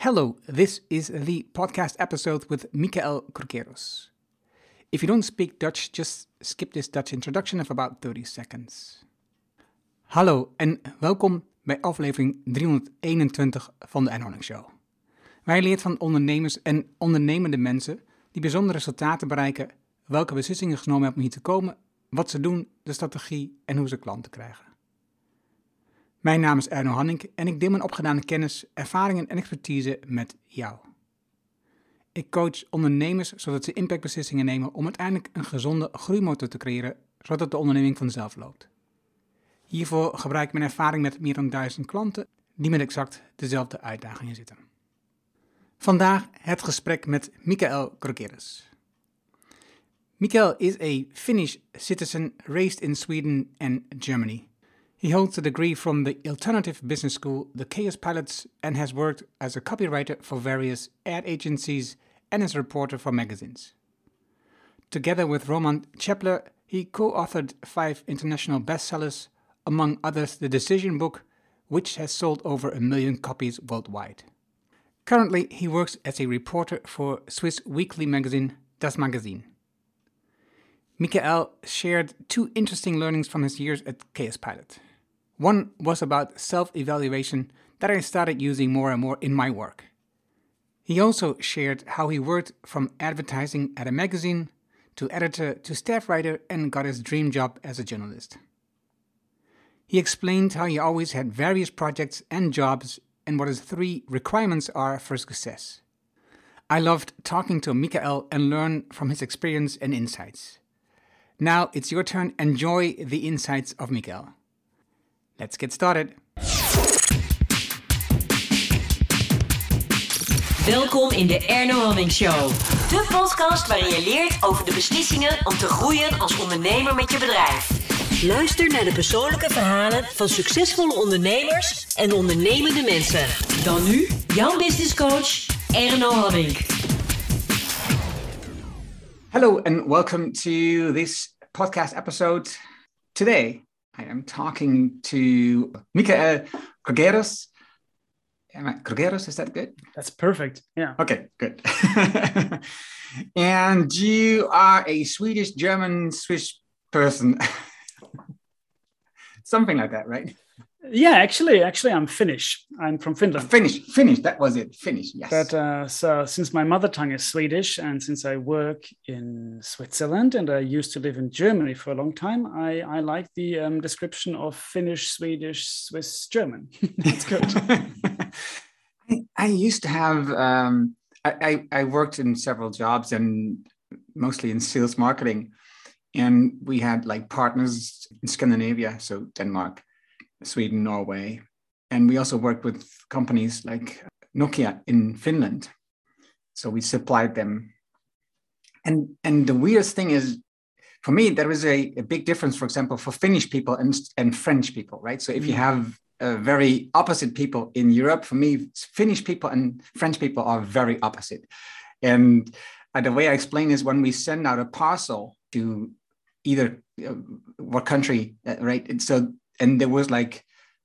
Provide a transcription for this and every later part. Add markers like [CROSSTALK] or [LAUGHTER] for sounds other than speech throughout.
Hello, this is the podcast episode with Michael Krokeros. If you don't speak Dutch, just skip this Dutch introduction of about 30 seconds. Hallo en welkom bij aflevering 321 van de Enhoning Show. Wij leert van ondernemers en ondernemende mensen die bijzondere resultaten bereiken, welke beslissingen genomen hebben om hier te komen, wat ze doen, de strategie en hoe ze klanten krijgen. Mijn naam is Erno Hanning en ik deel mijn opgedane kennis, ervaringen en expertise met jou. Ik coach ondernemers zodat ze impactbeslissingen nemen om uiteindelijk een gezonde groeimotor te creëren, zodat de onderneming vanzelf loopt. Hiervoor gebruik ik mijn ervaring met meer dan duizend klanten die met exact dezelfde uitdagingen zitten. Vandaag het gesprek met Mikael Krokeres. Mikael is a Finnish citizen raised in Sweden and Germany. He holds a degree from the alternative business school, the Kaospilots, and has worked as a copywriter for various ad agencies and as a reporter for magazines. Together with Roman Tschäppeler, he co authored five international bestsellers, among others, The Decision Book, which has sold over a million copies worldwide. Currently, he works as a reporter for Swiss weekly magazine Das Magazin. Michael shared two interesting learnings from his years at Kaospilot. One was about self evaluation that I started using more and more in my work. He also shared how he worked from advertising at a magazine to editor to staff writer and got his dream job as a journalist. He explained how he always had various projects and jobs and what his three requirements are for success. I loved talking to Mikael and learn from his experience and insights. Now it's your turn. Enjoy the insights of Mikael. Let's get started. Welkom in de Erno Hamming Show. De podcast waarin je leert over de beslissingen om te groeien als ondernemer met je bedrijf. Luister naar de persoonlijke verhalen van succesvolle ondernemers en ondernemende mensen. Dan nu jouw business coach Erno Hamming. Hello and welcome to this podcast episode. Today I am talking to Mikael Krogerus. Am I Krogerus? Is that good? That's perfect. Yeah. Okay, good. [LAUGHS] and you are a Swedish, German, Swiss person. [LAUGHS] Something like that, right? Yeah, actually, actually, I'm Finnish. I'm from Finland. Finnish, Finnish. That was it. Finnish. Yes. But uh, so since my mother tongue is Swedish, and since I work in Switzerland, and I used to live in Germany for a long time, I I like the um, description of Finnish, Swedish, Swiss, German. [LAUGHS] That's good. [LAUGHS] I, I, used to have. Um, I, I I worked in several jobs and mostly in sales marketing, and we had like partners in Scandinavia, so Denmark Sweden, Norway. And we also worked with companies like Nokia in Finland. So we supplied them. And, and the weirdest thing is, for me, there is a, a big difference, for example, for Finnish people and, and French people, right? So if you mm. have uh, very opposite people in Europe, for me, Finnish people and French people are very opposite. And uh, the way I explain is when we send out a parcel to either uh, what country, uh, right? And so and there was like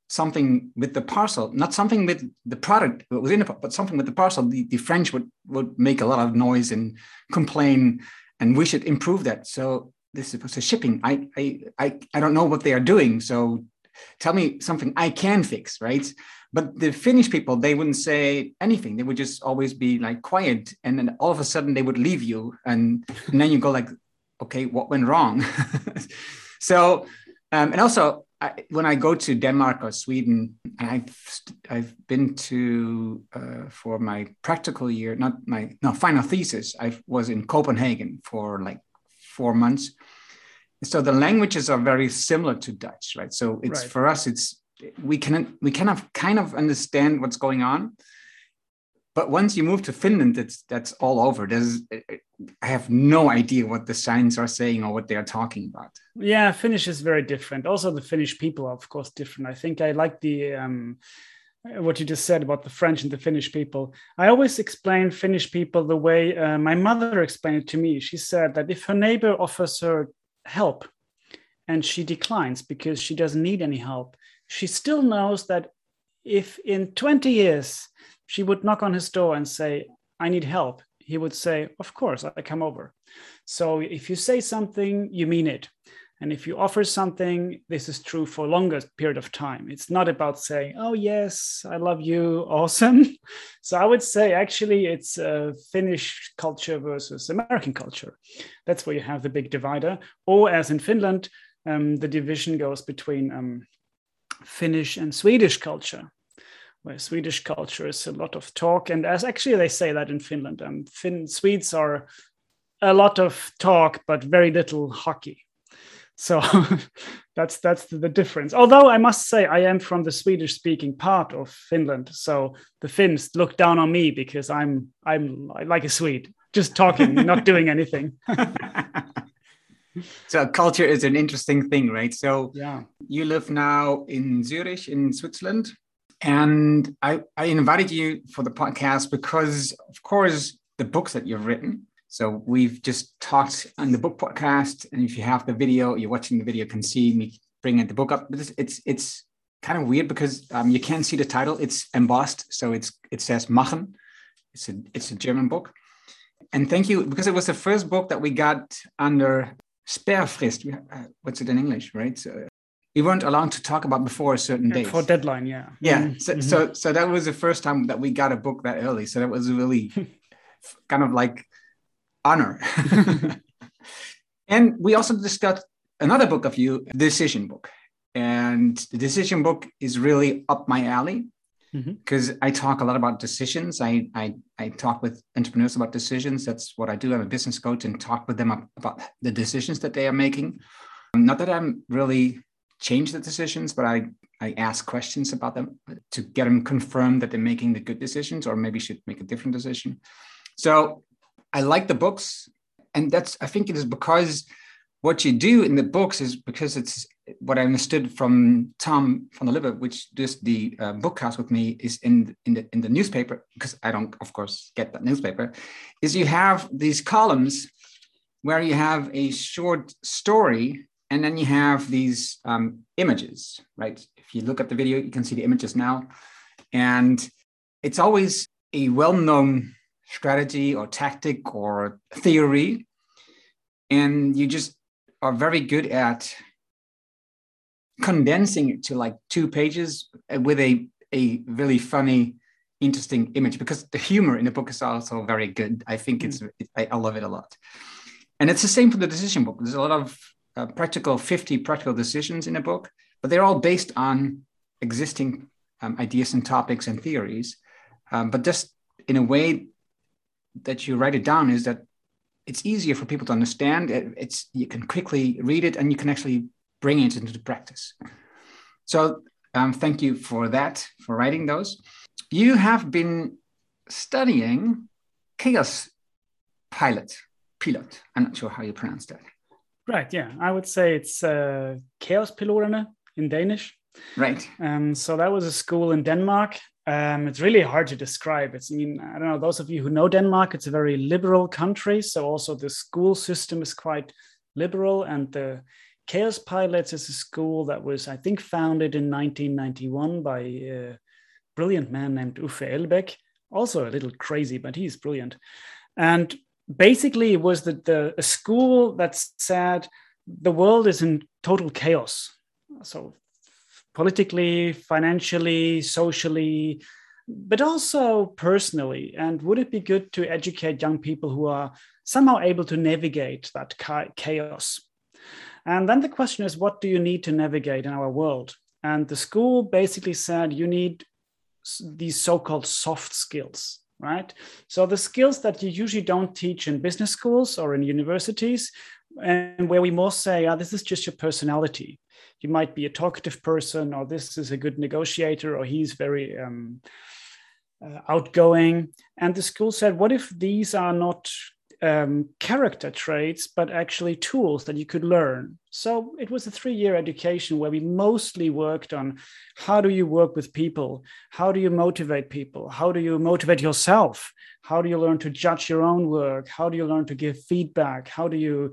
something with the parcel, not something with the product that was in it, but something with the parcel. The, the French would would make a lot of noise and complain, and we should improve that. So this was a shipping. I I I I don't know what they are doing. So tell me something I can fix, right? But the Finnish people, they wouldn't say anything. They would just always be like quiet, and then all of a sudden they would leave you, and, and then you go like, okay, what went wrong? [LAUGHS] so, um, and also I, when I go to Denmark or Sweden, I've I've been to uh, for my practical year, not my no final thesis. I was in Copenhagen for like four months. So the languages are very similar to Dutch, right? So it's right. for us, it's we can we kind of kind of understand what's going on, but once you move to Finland, it's that's all over. There's I have no idea what the signs are saying or what they are talking about. Yeah, Finnish is very different. Also, the Finnish people are of course different. I think I like the um, what you just said about the French and the Finnish people. I always explain Finnish people the way uh, my mother explained it to me. She said that if her neighbor offers her help and she declines because she doesn't need any help, she still knows that if in 20 years she would knock on his door and say, I need help. He would say, Of course, I come over. So if you say something, you mean it. And if you offer something, this is true for a longer period of time. It's not about saying, oh, yes, I love you, [LAUGHS] awesome. So I would say actually it's a Finnish culture versus American culture. That's where you have the big divider. Or as in Finland, um, the division goes between um, Finnish and Swedish culture. Where Swedish culture is a lot of talk, and as actually they say that in Finland, um, Fin- Swedes are a lot of talk but very little hockey. So [LAUGHS] that's that's the difference. Although i must say i am from the swedish speaking part of finland so the finns look down on me because i'm i'm like a swede just talking [LAUGHS] not doing anything. [LAUGHS] So culture is an interesting thing right? So yeah. you live now in zurich in switzerland and i i invited you for the podcast because of course the books that you've written so we've just talked on the book podcast, and if you have the video, you're watching the video, can see me bringing the book up. But it's it's, it's kind of weird because um, you can't see the title. It's embossed, so it's it says Machen. It's a it's a German book. And thank you because it was the first book that we got under Sperrfrist. Uh, what's it in English, right? So we weren't allowed to talk about before a certain date. For deadline, yeah. Yeah. Mm-hmm. So, mm-hmm. so so that was the first time that we got a book that early. So that was really [LAUGHS] kind of like honor. [LAUGHS] and we also discussed another book of you, Decision Book. And the Decision Book is really up my alley because mm-hmm. I talk a lot about decisions. I, I, I talk with entrepreneurs about decisions. That's what I do. I'm a business coach and talk with them about the decisions that they are making. Not that I'm really change the decisions, but I, I ask questions about them to get them confirmed that they're making the good decisions or maybe should make a different decision. So I like the books, and that's I think it is because what you do in the books is because it's what I understood from Tom van der Lubbe, which does the uh, bookcast with me, is in in the in the newspaper because I don't, of course, get that newspaper. Is you have these columns where you have a short story and then you have these um, images, right? If you look at the video, you can see the images now, and it's always a well-known strategy or tactic or theory. And you just are very good at condensing it to like two pages with a, a really funny, interesting image because the humor in the book is also very good. I think it's, mm. it, I, I, love it a lot. And it's the same for the decision book. There's a lot of uh, practical, 50 practical decisions in a book, but they're all based on existing um, ideas and topics and theories, um, but just in a way that you write it down is that it's easier for people to understand. It's you can quickly read it and you can actually bring it into practice. So um, thank you for that, for writing those. You have been studying chaos pilot, pilot. I'm not sure how you pronounce that. Right. Yeah, I would say it's uh, Kaospiloterne in Danish. Right. Um, so that was a school in Denmark um, it's really hard to describe. It's, I mean, I don't know, those of you who know Denmark, it's a very liberal country. So also the school system is quite liberal. And the Kaospilots is a school that was, I think, founded in 1991 by a brilliant man named Uffe Elbæk. Also a little crazy, but he's brilliant. And basically, it was the, the a school that said the world is in total chaos. So politically, financially, socially, but also personally? And would it be good to educate young people who are somehow able to navigate that chaos? And then the question is, what do you need to navigate in our world? And the school basically said you need these so called soft skills, right? So the skills that you usually don't teach in business schools or in universities, and where we more say, oh, this is just your personality You might be a talkative person or this is a good negotiator or he's very um, uh, outgoing and the school said what if these are not um, character traits but actually tools that you could learn so it was a three-year education where we mostly worked on how do you work with people how do you motivate people how do you motivate yourself how do you learn to judge your own work how do you learn to give feedback how do you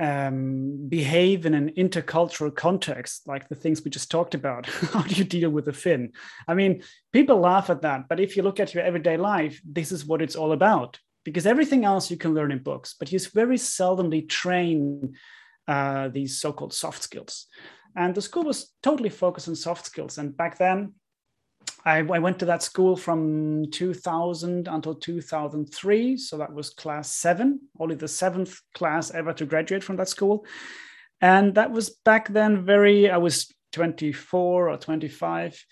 um, behave in an intercultural context, like the things we just talked about. [LAUGHS] How do you deal with a Finn? I mean, people laugh at that, but if you look at your everyday life, this is what it's all about. Because everything else you can learn in books, but you very seldomly train uh, these so-called soft skills. And the school was totally focused on soft skills. And back then, I, I, went to that school from 2000 until 2003. So that was class seven, only the seventh class ever to graduate from that school. And that was back then very, I was 24 or 25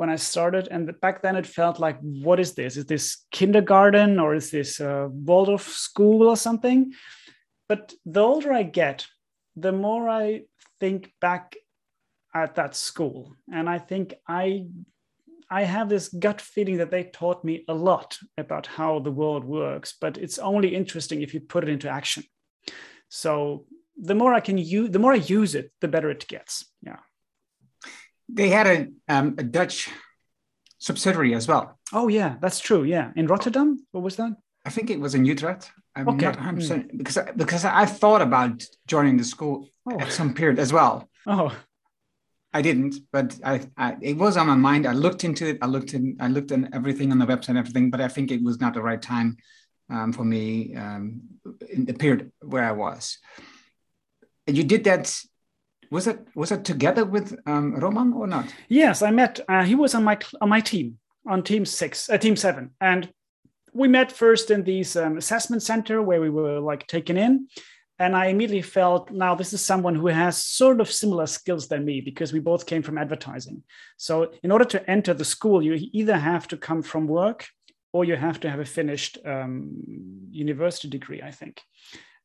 when I started. And back then it felt like, what is this? Is this kindergarten or is this a Waldorf school or something? But the older I get, the more I think back at that school. And I think I I have this gut feeling that they taught me a lot about how the world works, but it's only interesting if you put it into action. So the more I can use, the more I use it, the better it gets. Yeah. They had a, um, a Dutch subsidiary as well. Oh yeah, that's true. Yeah, in Rotterdam. What was that? I think it was in Utrecht. I'm okay. not 100 percent mm. because because I thought about joining the school oh. at some period as well. Oh, I didn't, but I, I, it was on my mind. I looked into it. I looked in. I looked in everything on the website, and everything. But I think it was not the right time um, for me um, in the period where I was. You did that. Was it was it together with um, Roman or not? Yes, I met. Uh, he was on my on my team on team six, uh, team seven, and we met first in this um, assessment center where we were like taken in and I immediately felt now this is someone who has sort of similar skills than me because we both came from advertising. So, in order to enter the school, you either have to come from work or you have to have a finished um, university degree, I think.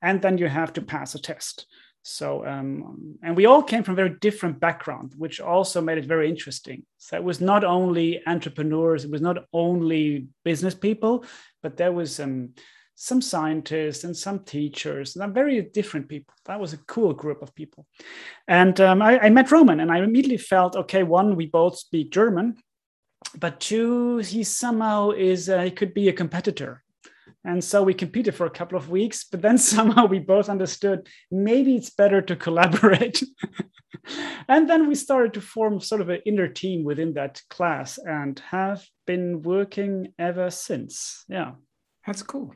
And then you have to pass a test. So, um, and we all came from very different background, which also made it very interesting. So it was not only entrepreneurs, it was not only business people, but there was um, some scientists and some teachers and very different people. That was a cool group of people. And um, I, I, met Roman and I immediately felt, okay, one, we both speak German, but two, he somehow is, uh, he could be a competitor. And so we competed for a couple of weeks, but then [LAUGHS] somehow we both understood maybe it's better to collaborate. [LAUGHS] and then we started to form sort of an inner team within that class and have been working ever since. Yeah. That's cool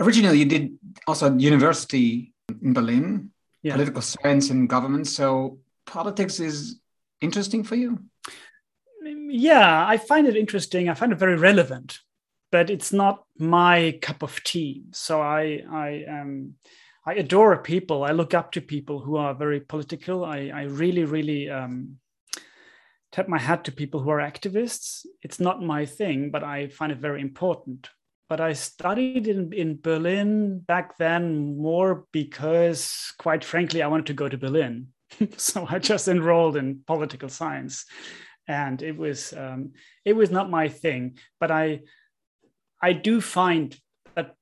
originally you did also university in Berlin, yeah. political science and government. So politics is interesting for you. Yeah, I find it interesting. I find it very relevant, but it's not my cup of tea. So I, I, um, I adore people. I look up to people who are very political. I, I really, really um, tap my hat to people who are activists. It's not my thing, but I find it very important but I studied in, in Berlin back then more because, quite frankly, I wanted to go to Berlin. [LAUGHS] so I just enrolled in political science, and it was um, it was not my thing. But I I do find that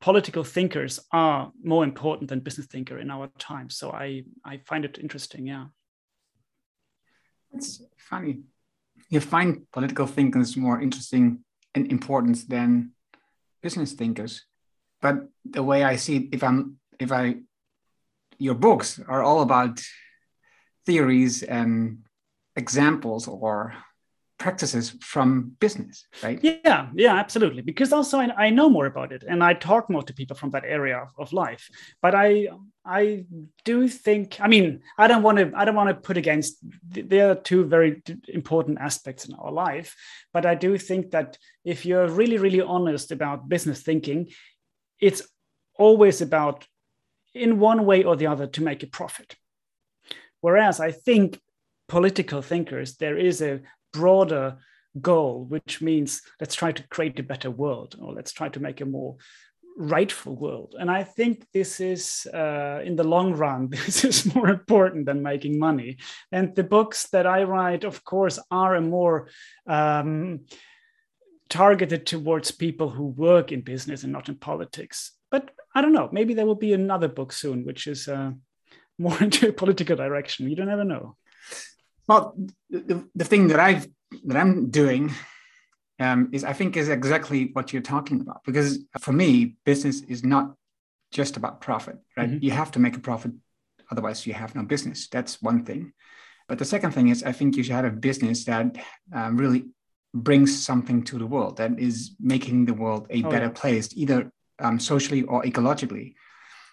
political thinkers are more important than business thinker in our time. So I I find it interesting. Yeah, it's funny. You find political thinkers more interesting and important than business thinkers. But the way I see it, if I'm if I your books are all about theories and examples or practices from business, right? Yeah, yeah, absolutely. Because also I, I, know more about it and I talk more to people from that area of, of life. But I I do think I mean I don't want to I don't want to put against there are two very important aspects in our life. But I do think that if you're really really honest about business thinking, it's always about in one way or the other to make a profit. Whereas I think political thinkers, there is a broader goal, which means let's try to create a better world or let's try to make a more rightful world. And I think this is, uh, in the long run, [LAUGHS] this is more important than making money. And the books that I write, of course, are a more um, targeted towards people who work in business and not in politics. But I don't know, maybe there will be another book soon, which is uh, more [LAUGHS] into a political direction. You don't ever know. Well, the, the thing that I've that I'm doing um, is I think is exactly what you're talking about because for me, business is not just about profit, right? Mm-hmm. You have to make a profit, otherwise you have no business. That's one thing. But the second thing is, I think you should have a business that um, really brings something to the world, that is making the world a oh, better yeah. place, either um, socially or ecologically.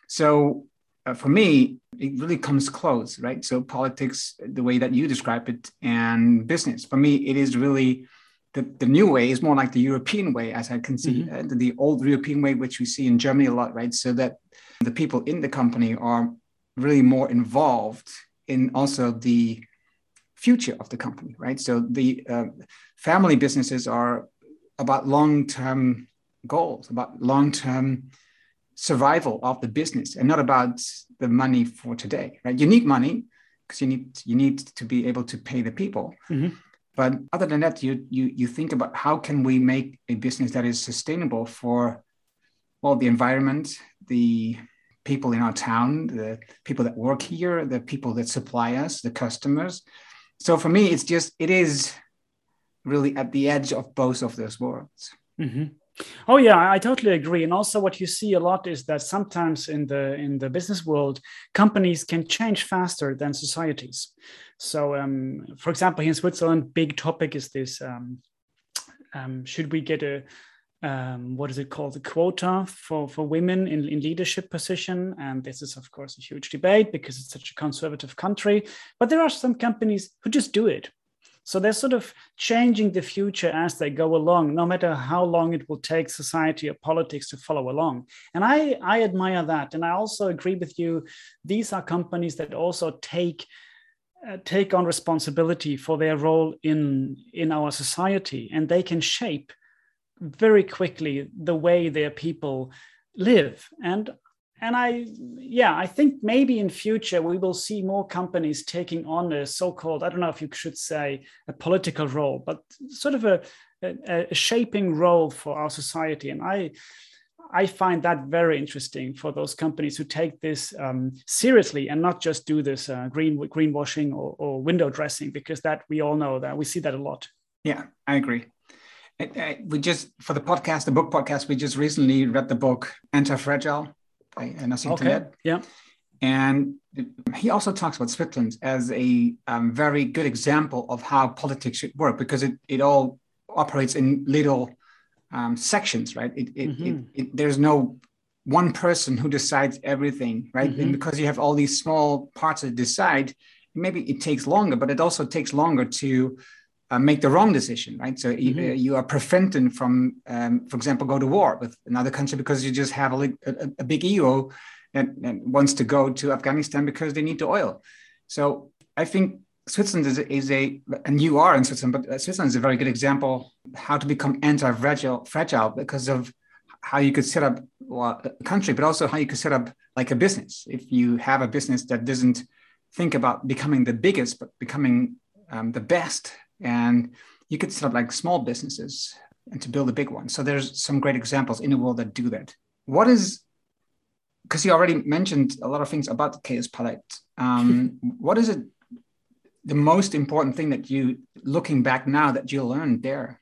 So uh, for me, it really comes close, right? So politics, the way that you describe it, and business. For me, it is really the, the new way is more like the European way, as I can see, mm-hmm. uh, the old European way, which we see in Germany a lot, right? So that the people in the company are really more involved in also the future of the company, right? So the uh, family businesses are about long-term goals, about long-term survival of the business, and not about the money for today, right? You need money because you need you need to be able to pay the people. Mm-hmm. But other than that, you you you think about how can we make a business that is sustainable for well the environment, the people in our town, the people that work here, the people that supply us, the customers. So for me, it's just it is really at the edge of both of those worlds. Mm-hmm. Oh yeah, I totally agree. And also, what you see a lot is that sometimes in the in the business world, companies can change faster than societies. So, um, for example, here in Switzerland, big topic is this: um, um, should we get a um, what is it called a quota for for women in, in leadership position? And this is, of course, a huge debate because it's such a conservative country. But there are some companies who just do it so they're sort of changing the future as they go along, no matter how long it will take society or politics to follow along. And I, I admire that. And I also agree with you. These are companies that also take uh, take on responsibility for their role in in our society and they can shape very quickly the way their people live and and i yeah i think maybe in future we will see more companies taking on a so-called i don't know if you should say a political role but sort of a, a, a shaping role for our society and i I find that very interesting for those companies who take this um, seriously and not just do this uh, green greenwashing or, or, window dressing, because that we all know that we see that a lot. Yeah, I agree. we just for the podcast, the book podcast, we just recently read the book Anti-Fragile Nassim okay. Yeah. And he also talks about Switzerland as a um, very good example of how politics should work because it, it all operates in little um, sections, right? It, it, mm-hmm. it, there's no one person who decides everything, right? Mm-hmm. And because you have all these small parts that decide, maybe it takes longer, but it also takes longer to uh, make the wrong decision, right? So mm-hmm. you, you, are prevented from, um, for example, go to war with another country because you just have a, a, a big ego that, that, wants to go to Afghanistan because they need the oil. So I think Switzerland is, is a, and you are in Switzerland, but Switzerland is a very good example how to become anti-fragile fragile because of how you could set up well, a country, but also how you could set up like a business. If you have a business that doesn't think about becoming the biggest, but becoming um, the best and you could set up like small businesses and to build a big one. So there's some great examples in the world that do that. What is because you already mentioned a lot of things about the Chaos Palette. Um, [LAUGHS] what is it the most important thing that you looking back now that you learned there?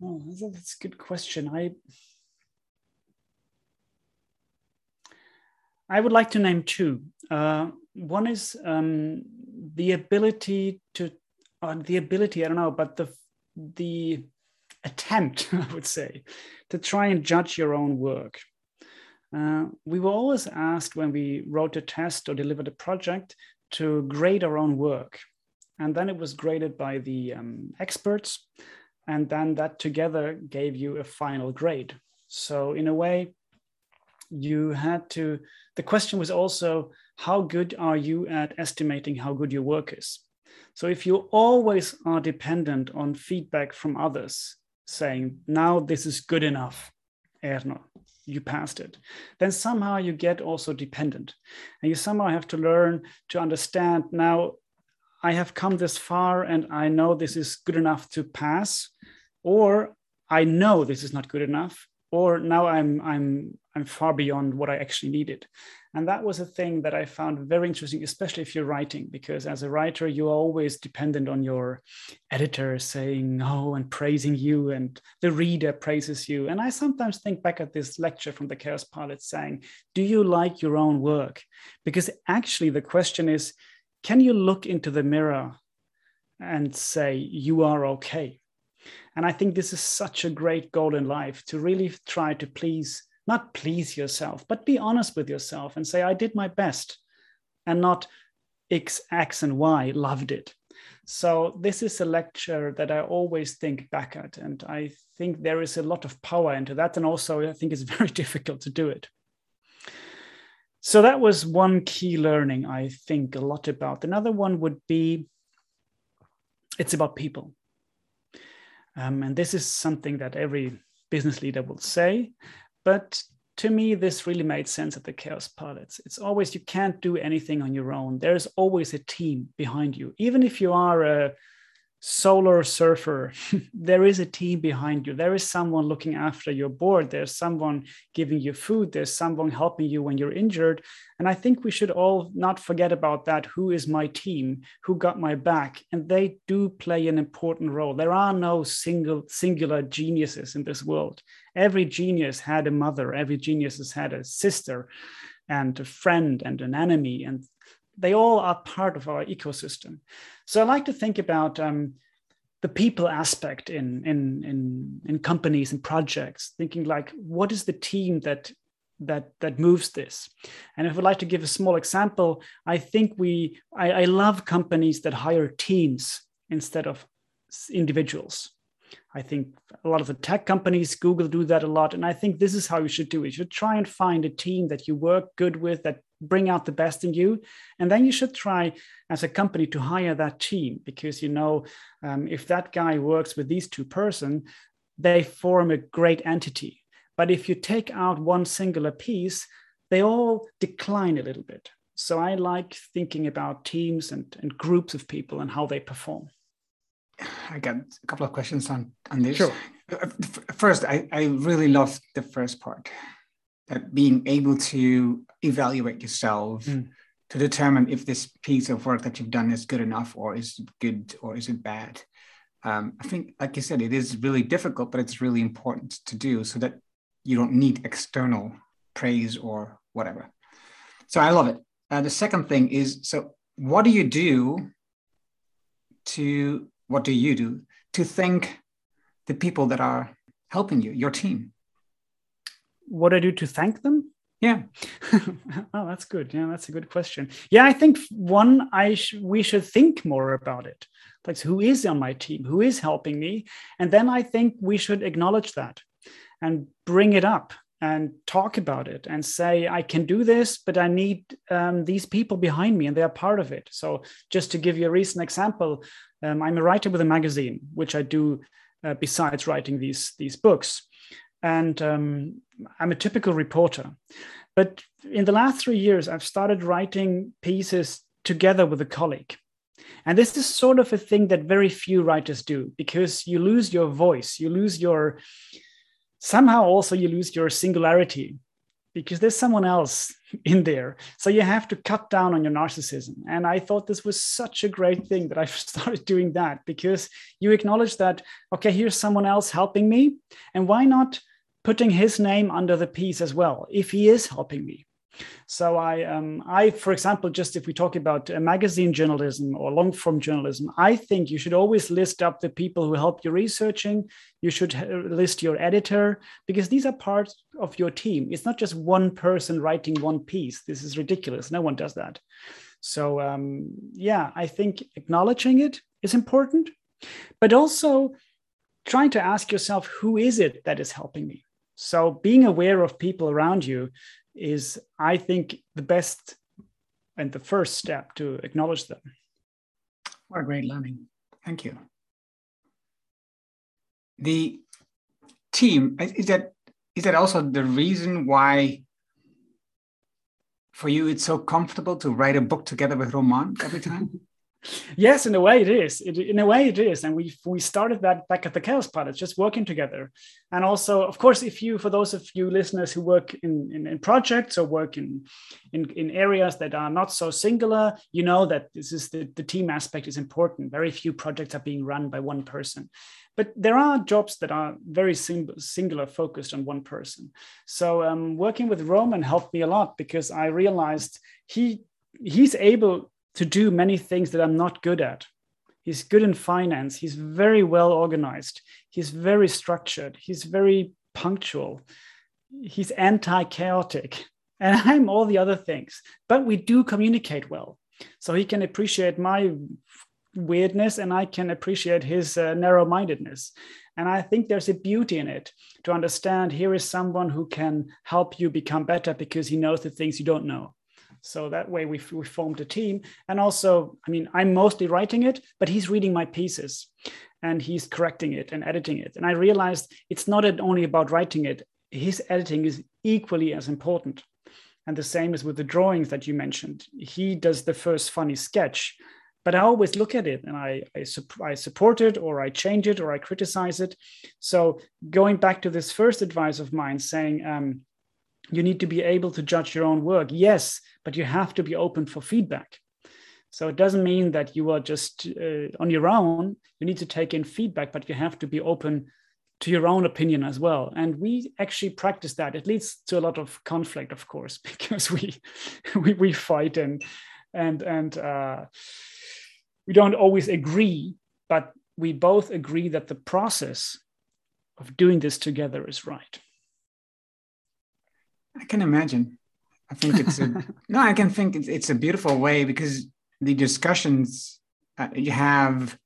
Oh, that's a good question. I I would like to name two. Uh, one is um, the ability to, uh, the ability, I don't know, but the, the attempt, [LAUGHS] I would say, to try and judge your own work. Uh, we were always asked when we wrote a test or delivered a project to grade our own work. And then it was graded by the um, experts. And then that together gave you a final grade. So, in a way, you had to, the question was also how good are you at estimating how good your work is? So if you always are dependent on feedback from others saying, now this is good enough, Erno, you passed it, then somehow you get also dependent. And you somehow have to learn to understand now I have come this far and I know this is good enough to pass, or I know this is not good enough, or now I'm I'm I'm far beyond what I actually needed. And that was a thing that I found very interesting, especially if you're writing, because as a writer, you're always dependent on your editor saying no and praising you, and the reader praises you. And I sometimes think back at this lecture from the Kaospilot saying, Do you like your own work? Because actually, the question is, can you look into the mirror and say, You are okay? And I think this is such a great goal in life to really try to please not please yourself, but be honest with yourself and say, I did my best, and not X, X, and Y loved it. So, this is a lecture that I always think back at. And I think there is a lot of power into that. And also, I think it's [LAUGHS] very difficult to do it. So, that was one key learning I think a lot about. Another one would be it's about people. Um, and this is something that every business leader will say, but to me, this really made sense at the Kaospilots. It's always you can't do anything on your own. There's always a team behind you. Even if you are a solar surfer, [LAUGHS] there is a team behind you. There is someone looking after your board. There's someone giving you food. There's someone helping you when you're injured. And I think we should all not forget about that. Who is my team? Who got my back? And they do play an important role. There are no single singular geniuses in this world. Every genius had a mother. Every genius has had a sister and a friend and an enemy and they all are part of our ecosystem. So I like to think about um, the people aspect in, in, in, in companies and projects, thinking like, what is the team that that that moves this and if i'd like to give a small example i think we I, I, love companies that hire teams instead of individuals i think a lot of the tech companies google do that a lot and i think this is how you should do it. You should try and find a team that you work good with that bring out the best in you and then you should try as a company to hire that team because you know um, if that guy works with these two person they form a great entity. But if you take out one singular piece they all decline a little bit. So i like thinking about teams and, and groups of people and how they perform i got a couple of questions on on this sure. First i i really love the first part that being able to evaluate yourself mm. to determine if this piece of work that you've done is good enough or is good or is it bad. Um, I think, like you said, it is really difficult, but it's really important to do so that you don't need external praise or whatever. So I love it. Uh, the second thing is so, what do you do to, what do you do to thank the people that are helping you, your team? what I do to thank them? Yeah. [LAUGHS] oh, that's good. Yeah, that's a good question. Yeah, I think one, I sh- we should think more about it. Like, who is on my team? Who is helping me? And then I think we should acknowledge that and bring it up and talk about it and say, I can do this, but I need um, these people behind me and they are part of it. So, just to give you a recent example, um, I'm a writer with a magazine, which I do uh, besides writing these, these books and um, I'm a typical reporter. But in the last three years, I've started writing pieces together with a colleague. And this is sort of a thing that very few writers do because you lose your voice, you lose your, somehow also you lose your singularity because there's someone else [LAUGHS] in there. So you have to cut down on your narcissism. And I thought this was such a great thing that I [LAUGHS] started doing that because you acknowledge that, okay, here's someone else helping me. And why not putting his name under the piece as well if he is helping me? So I, um, I, for example, just if we talk about uh, magazine journalism or long form journalism, I think you should always list up the people who help you researching. You should list your editor because these are parts of your team. It's not just one person writing one piece. This is ridiculous. No one does that. So um, yeah, I think acknowledging it is important, but also trying to ask yourself, who is it that is helping me? So being aware of people around you is, I think, the best and the first step to acknowledge them. What a great learning. Thank you. The team, is that is that also the reason why for you it's so comfortable to write a book together with Roman every time? [LAUGHS] yes, in a way it is. It, in a way it is, and we we started that back at the Kaospilots, just working together. And also, of course, if you, for those of you listeners who work in in, in projects or work in, in in areas that are not so singular, you know that this is the the team aspect is important. Very few projects are being run by one person, but there are jobs that are very singular, focused on one person. So um, working with Roman helped me a lot because I realized he he's able to do many things that I'm not good at. He's good in finance. He's very well organized. He's very structured. He's very punctual. He's anti chaotic. [LAUGHS] And I'm all the other things. But we do communicate well. So he can appreciate my weirdness and I can appreciate his uh, narrow mindedness. And I think there's a beauty in it to understand here is someone who can help you become better because he knows the things you don't know. So that way we, we formed a team. And also, I mean, I'm mostly writing it, but he's reading my pieces and he's correcting it and editing it. And I realized it's not only about writing it, his editing is equally as important. And the same is with the drawings that you mentioned. He does the first funny sketch, but I always look at it and I, I, I, support it or I change it or I criticize it. So going back to this first advice of mine saying, um, you need to be able to judge your own work. Yes, but you have to be open for feedback. So it doesn't mean that you are just uh, on your own. You need to take in feedback, but you have to be open to your own opinion as well. And we actually practice that. It leads to a lot of conflict, of course, [LAUGHS] because we we, we fight and and and uh, we don't always agree, but we both agree that the process of doing this together is right. I can imagine. I think it's a [LAUGHS] no. I can think it's, it's a beautiful way because the discussions uh, you have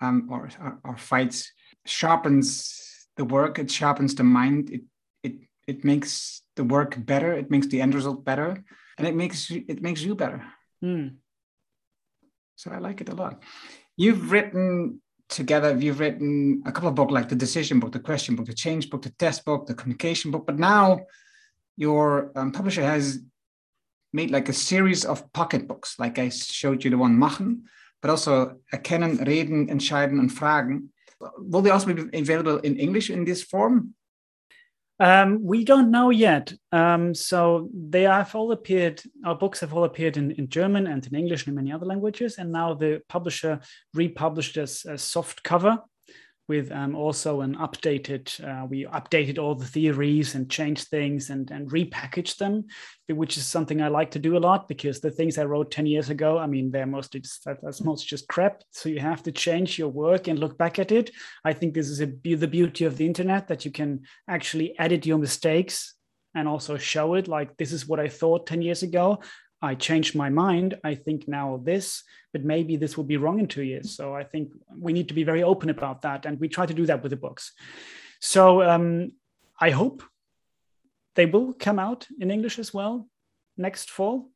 um, or, or, or fights sharpens the work. It sharpens the mind. It it it makes the work better. It makes the end result better, and it makes it makes you better. Mm. So I like it a lot. You've written together. You've written a couple of books like the decision book, the question book, the change book, the test book, the communication book. But now your um, publisher has made like a series of pocket books, like I showed you the one Machen, but also Erkennen, Reden, Entscheiden, and Fragen. Will they also be available in English in this form? Um, we don't know yet. Um, so they have all appeared, our books have all appeared in, in German and in English and in many other languages. And now the publisher republished as a soft cover with um, also an updated, uh, we updated all the theories and changed things and, and repackaged them, which is something I like to do a lot because the things I wrote 10 years ago, I mean, they're mostly just, that's mostly just crap. So you have to change your work and look back at it. I think this is a, the beauty of the internet that you can actually edit your mistakes and also show it like this is what I thought 10 years ago. I changed my mind. I think now this, but maybe this will be wrong in two years. So I think we need to be very open about that. And we try to do that with the books. So um, I hope they will come out in English as well next fall.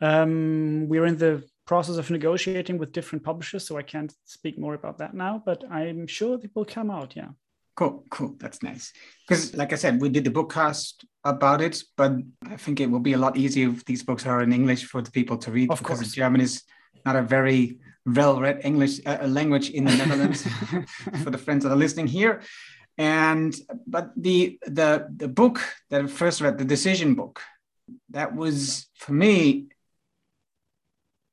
Um, we're in the process of negotiating with different publishers, so I can't speak more about that now, but I'm sure they will come out. Yeah. Cool, cool. That's nice. Because, like I said, we did the bookcast about it, but I think it will be a lot easier if these books are in English for the people to read. Of because course. German is not a very well-read English uh, language in the [LAUGHS] Netherlands [LAUGHS] for the friends that are listening here. And but the the the book that I first read, the decision book, that was for me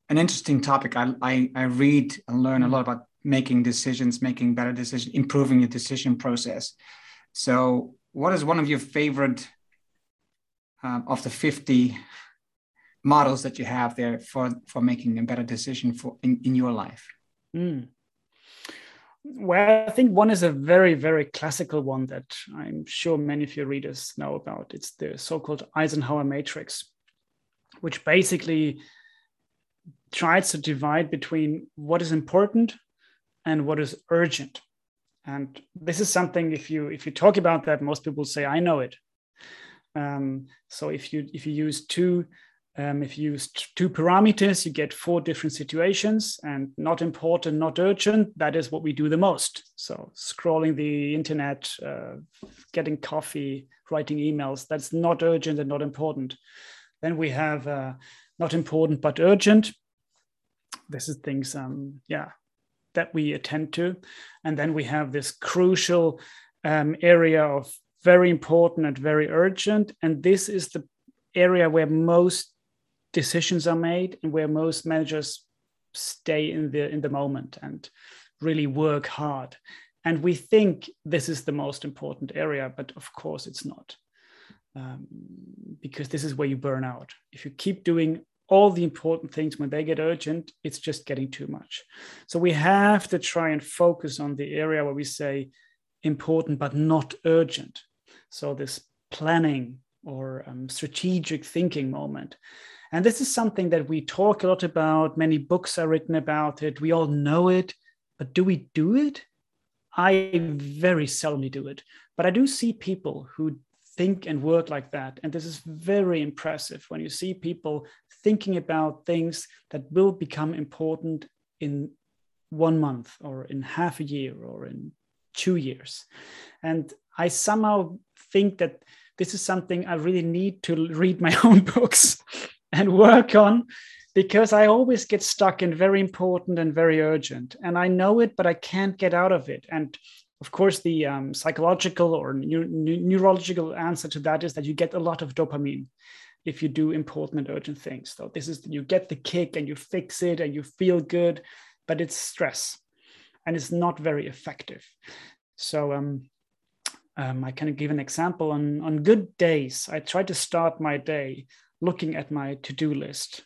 an interesting topic. I I, I read and learn a lot about making decisions, making better decisions, improving your decision process. So, what is one of your favorite um, of the 50 models that you have there for, for making a better decision for in, in your life? Mm. Well, I think one is a very, very classical one that I'm sure many of your readers know about. It's the so called Eisenhower matrix, which basically tries to divide between what is important and what is urgent. And this is something if you if you talk about that most people say i know it. Um, so if you if you use two um, if you use two parameters you get four different situations and not important not urgent. That is what we do the most. So scrolling the internet uh, getting coffee writing emails that's not urgent and not important. Then we have uh, not important but urgent. This is things, um, yeah, that we attend to. And then we have this crucial um, area of very important and very urgent. And this is the area where most decisions are made and where most managers stay in the in the moment and really work hard. And we think this is the most important area, but of course it's not. Um, because this is where you burn out. If you keep doing all the important things when they get urgent, it's just getting too much. So we have to try and focus on the area where we say important but not urgent. So this planning or um, strategic thinking moment. And this is something that we talk a lot about. Many books are written about it. We all know it, but do we do it? I very seldomly do it, but I do see people who think and work like that. And this is very impressive when you see people thinking about things that will become important in one month or in half a year or in two years. And I somehow think that this is something I really need to read my [LAUGHS] own books and work on because I always get stuck in very important and very urgent. And I know it, but I can't get out of it. And of course, the um, psychological or neurological answer to that is that you get a lot of dopamine if you do important and urgent things. So this is you get the kick and you fix it and you feel good, but it's stress and it's not very effective. So um, um, I can give an example. On on good days, I try to start my day looking at my to-do list.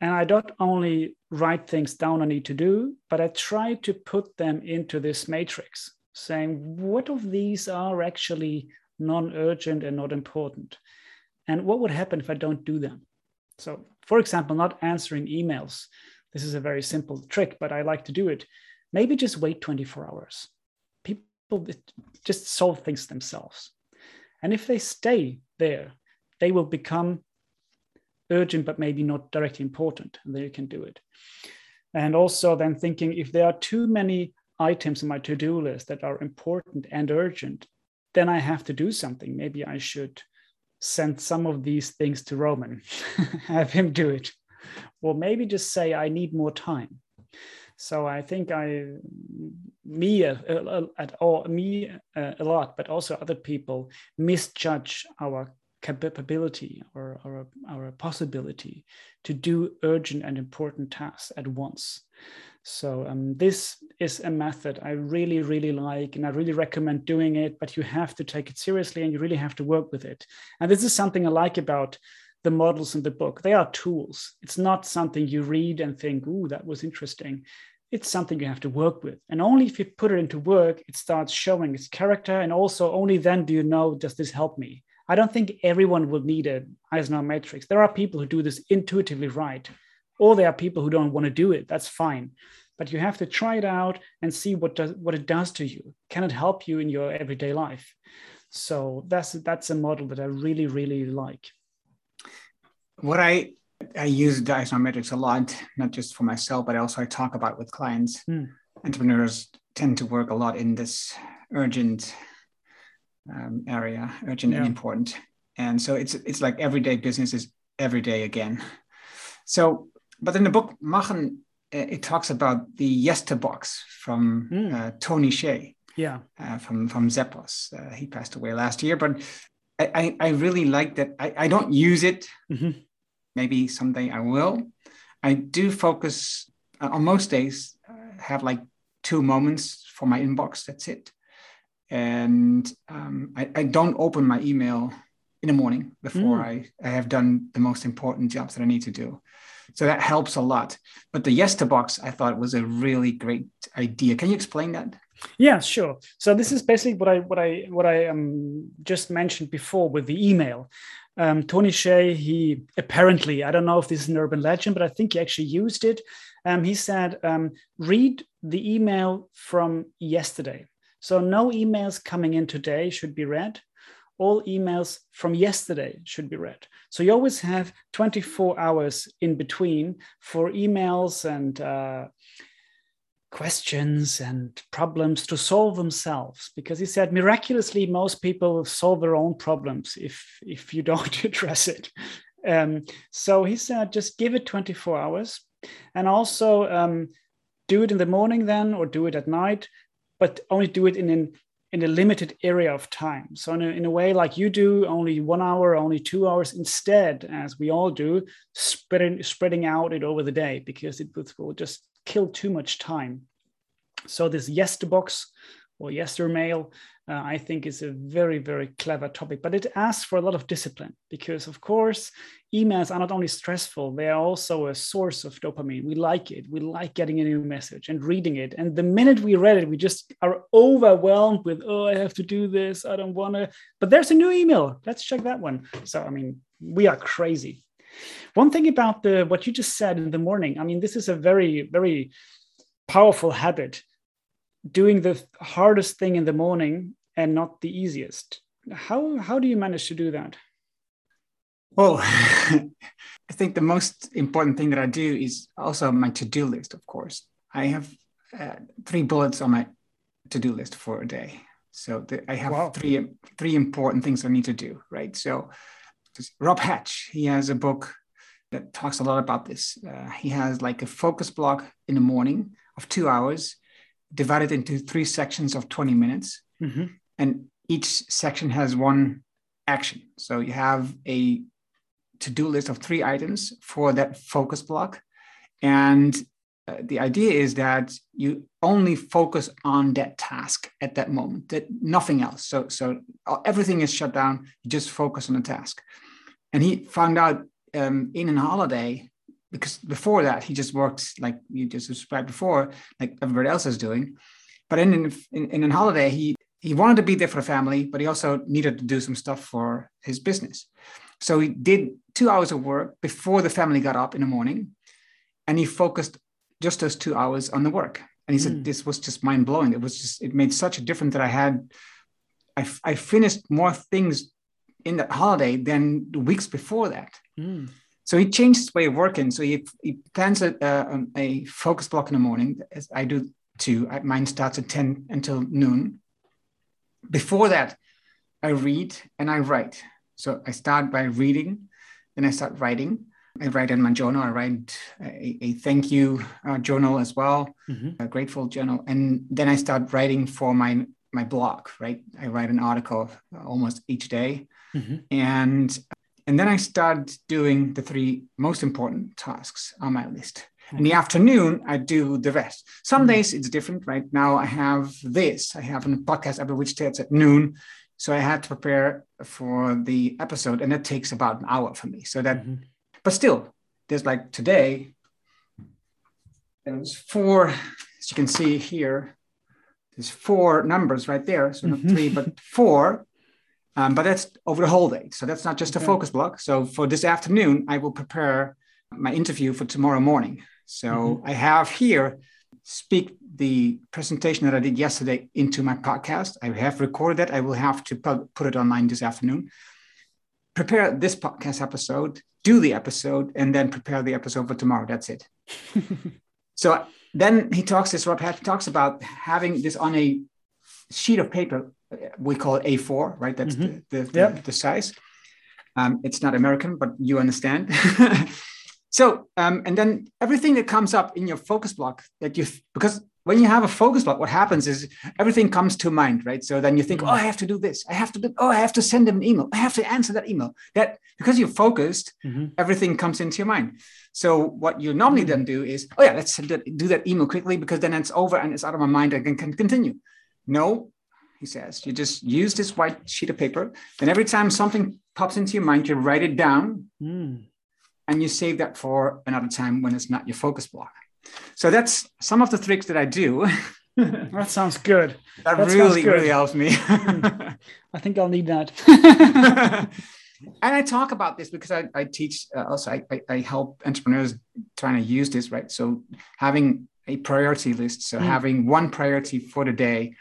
And I don't only write things down I need to do, but I try to put them into this matrix, saying what of these are actually non-urgent and not important and what would happen if I don't do them? So, for example, not answering emails. This is a very simple trick, but I like to do it. Maybe just wait 24 hours. People just solve things themselves. And if they stay there, they will become urgent, but maybe not directly important. And then you can do it. And also, then thinking if there are too many items in my to do list that are important and urgent, then I have to do something. Maybe I should send some of these things to Roman, [LAUGHS] have him do it, or maybe just say, I need more time. So I think I, me uh, uh, at all, me uh, a lot, but also other people misjudge our capability or, or our possibility to do urgent and important tasks at once. So um, this is a method I really, really like, and I really recommend doing it. But you have to take it seriously, and you really have to work with it. And this is something I like about the models in the book. They are tools. It's not something you read and think, "Ooh, that was interesting." It's something you have to work with, and only if you put it into work, it starts showing its character. And also, only then do you know, does this help me? I don't think everyone will need an Eisenhower matrix. There are people who do this intuitively right or there are people who don't want to do it that's fine. But you have to try it out and see what does what it does to you. Can it help you in your everyday life? So that's that's a model that i really really like. What i i use the isometrics a lot not just for myself but also i talk about with clients. Mm. entrepreneurs tend to work a lot in this urgent um, area urgent yeah. and important. And so it's it's like everyday business is every day again. So but in the book Machen, uh, it talks about the Yesterbox from mm. uh, Tony Hsieh. Yeah. Uh, from from Zappos. Uh, he passed away last year, but I, I, I really like that. I, I don't use it. Mm-hmm. Maybe someday I will. I do focus on most days. Uh, have like two moments for my inbox. That's it. And um, I, I don't open my email in the morning before mm. I, I have done the most important jobs that I need to do. So that helps a lot. But the Yesterbox, I thought was a really great idea. Can you explain that? Yeah, sure. So this is basically what I what I what I um, just mentioned before with the email. Um, Tony Hsieh, he apparently, I don't know if this is an urban legend, but I think he actually used it. Um, he said, um, read the email from yesterday. So no emails coming in today should be read all emails from yesterday should be read. So you always have 24 hours in between for emails and uh, questions and problems to solve themselves. Because he said, miraculously, most people solve their own problems if, if you don't [LAUGHS] address it. Um, so he said, just give it 24 hours and also um, do it in the morning then or do it at night but only do it in an in a limited area of time. So in a, in a way like you do only one hour only two hours instead as we all do spreading spreading out it over the day because it will just kill too much time. So this Yesterbox or Yestermail uh, I think is a very, very clever topic, but it asks for a lot of discipline because, of course, emails are not only stressful, they are also a source of dopamine. We like it. We like getting a new message and reading it. And the minute we read it, we just are overwhelmed with, oh, I have to do this. I don't want to. But there's a new email. Let's check that one. So, I mean, we are crazy. One thing about the what you just said in the morning, I mean, this is a very, very powerful habit doing the hardest thing in the morning and not the easiest. How how do you manage to do that? Well, [LAUGHS] I think the most important thing that I do is also my to-do list. Of course, I have uh, three bullets on my to-do list for a day. So the, I have wow. three three important things I need to do. Right. So Rob Hatch, he has a book that talks a lot about this. Uh, he has like a focus block in the morning of two hours divided into three sections of 20 minutes. Mm-hmm. And each section has one action. So you have a to do list of three items for that focus block. And uh, the idea is that you only focus on that task at that moment, that nothing else. So, so everything is shut down. You just focus on the task. And he found out um, in a holiday because before that he just worked like you just described before, like everybody else is doing. But in in, in a holiday, he he wanted to be there for the family, but he also needed to do some stuff for his business. So he did two hours of work before the family got up in the morning, and he focused just those two hours on the work. And he mm. said hmm. this was just mind blowing. It was just it made such a difference that I had. I, I finished more things in that holiday than the weeks before that. Mm. So he changed his way of working. So he, he plans a, uh, a focus block in the morning, as I do too. Mine starts at 10 until noon. Before that, I read and I write. So I start by reading, then I start writing. I write in my journal. I write a, a thank you uh, journal as well, mm-hmm. a grateful journal, and then I start writing for my my blog. Right, I write an article almost each day, mm-hmm. and and then I start doing the three most important tasks on my list. In the afternoon, I do the rest. Some mm-hmm. days it's different. Right now, I have this. I have a podcast every which starts at noon. So I had to prepare for the episode, and that takes about an hour for me. So that, mm-hmm. but still, there's like today, there's four, as you can see here, there's four numbers right there. So not mm-hmm. three, but four [LAUGHS] um, but that's over the whole day. So that's not just a focus block. So for this afternoon, I will prepare my interview for tomorrow morning. So mm-hmm. I have here speak the presentation that I did yesterday into my podcast. I have recorded that. I will have to put it online this afternoon. Prepare this podcast episode, do the episode, and then prepare the episode for tomorrow. That's it. [LAUGHS] so then he talks, this Rob Hatch talks about having this on a sheet of paper we call it A4, right? That's mm-hmm. the, the, yep. the, the, size. Um, it's not American, but you understand. [LAUGHS] so, um, and then everything that comes up in your focus block that you, because when you have a focus block, what happens is everything comes to mind, right? So then you think, mm-hmm. oh, I have to do this. I have to do, oh, I have to send them an email. I have to answer that email. That because you're focused, mm-hmm. everything comes into your mind. So what you normally then do is, oh yeah, let's do that email quickly because then it's over and it's out of my mind. I can, can continue. No, he says. You just use this white sheet of paper. And every time something pops into your mind, you write it down mm. and you save that for another time when it's not your focus block. So that's some of the tricks that I do. [LAUGHS] that sounds good. [LAUGHS] That, that really, good. really helps me. Hmm. [LAUGHS] I think I'll need that. and I talk about this because I, I teach uh, also, I, I, I, help entrepreneurs trying to use this, right? So having a priority list. So mm. having one priority for the day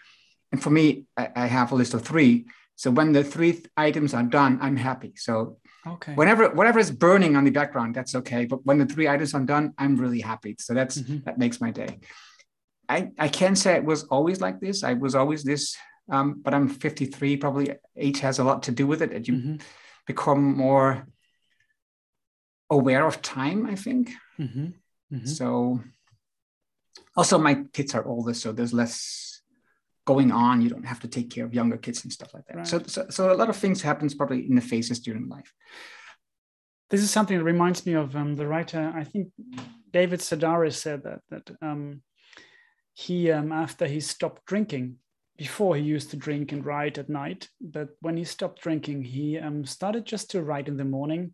and for me, I, I have a list of three. So when the three items are done, I'm happy. So okay. whenever whatever is burning on the background, that's okay. But when the three items are done, I'm really happy. So that's mm-hmm. that makes my day. I, I can't say it was always like this. I was always this, um, but I'm 53. Probably age has a lot to do with it. That you mm-hmm. become more aware of time. I think. Mm-hmm. Mm-hmm. So also my kids are older, so there's less going on. You don't have to take care of younger kids and stuff like that. Right. So, so, so a lot of things happens probably in the phases during life. This is something that reminds me of um, the writer. I think David Sedaris said that that um, he um, after he stopped drinking. Before he used to drink and write at night, but when he stopped drinking, he um, started just to write in the morning,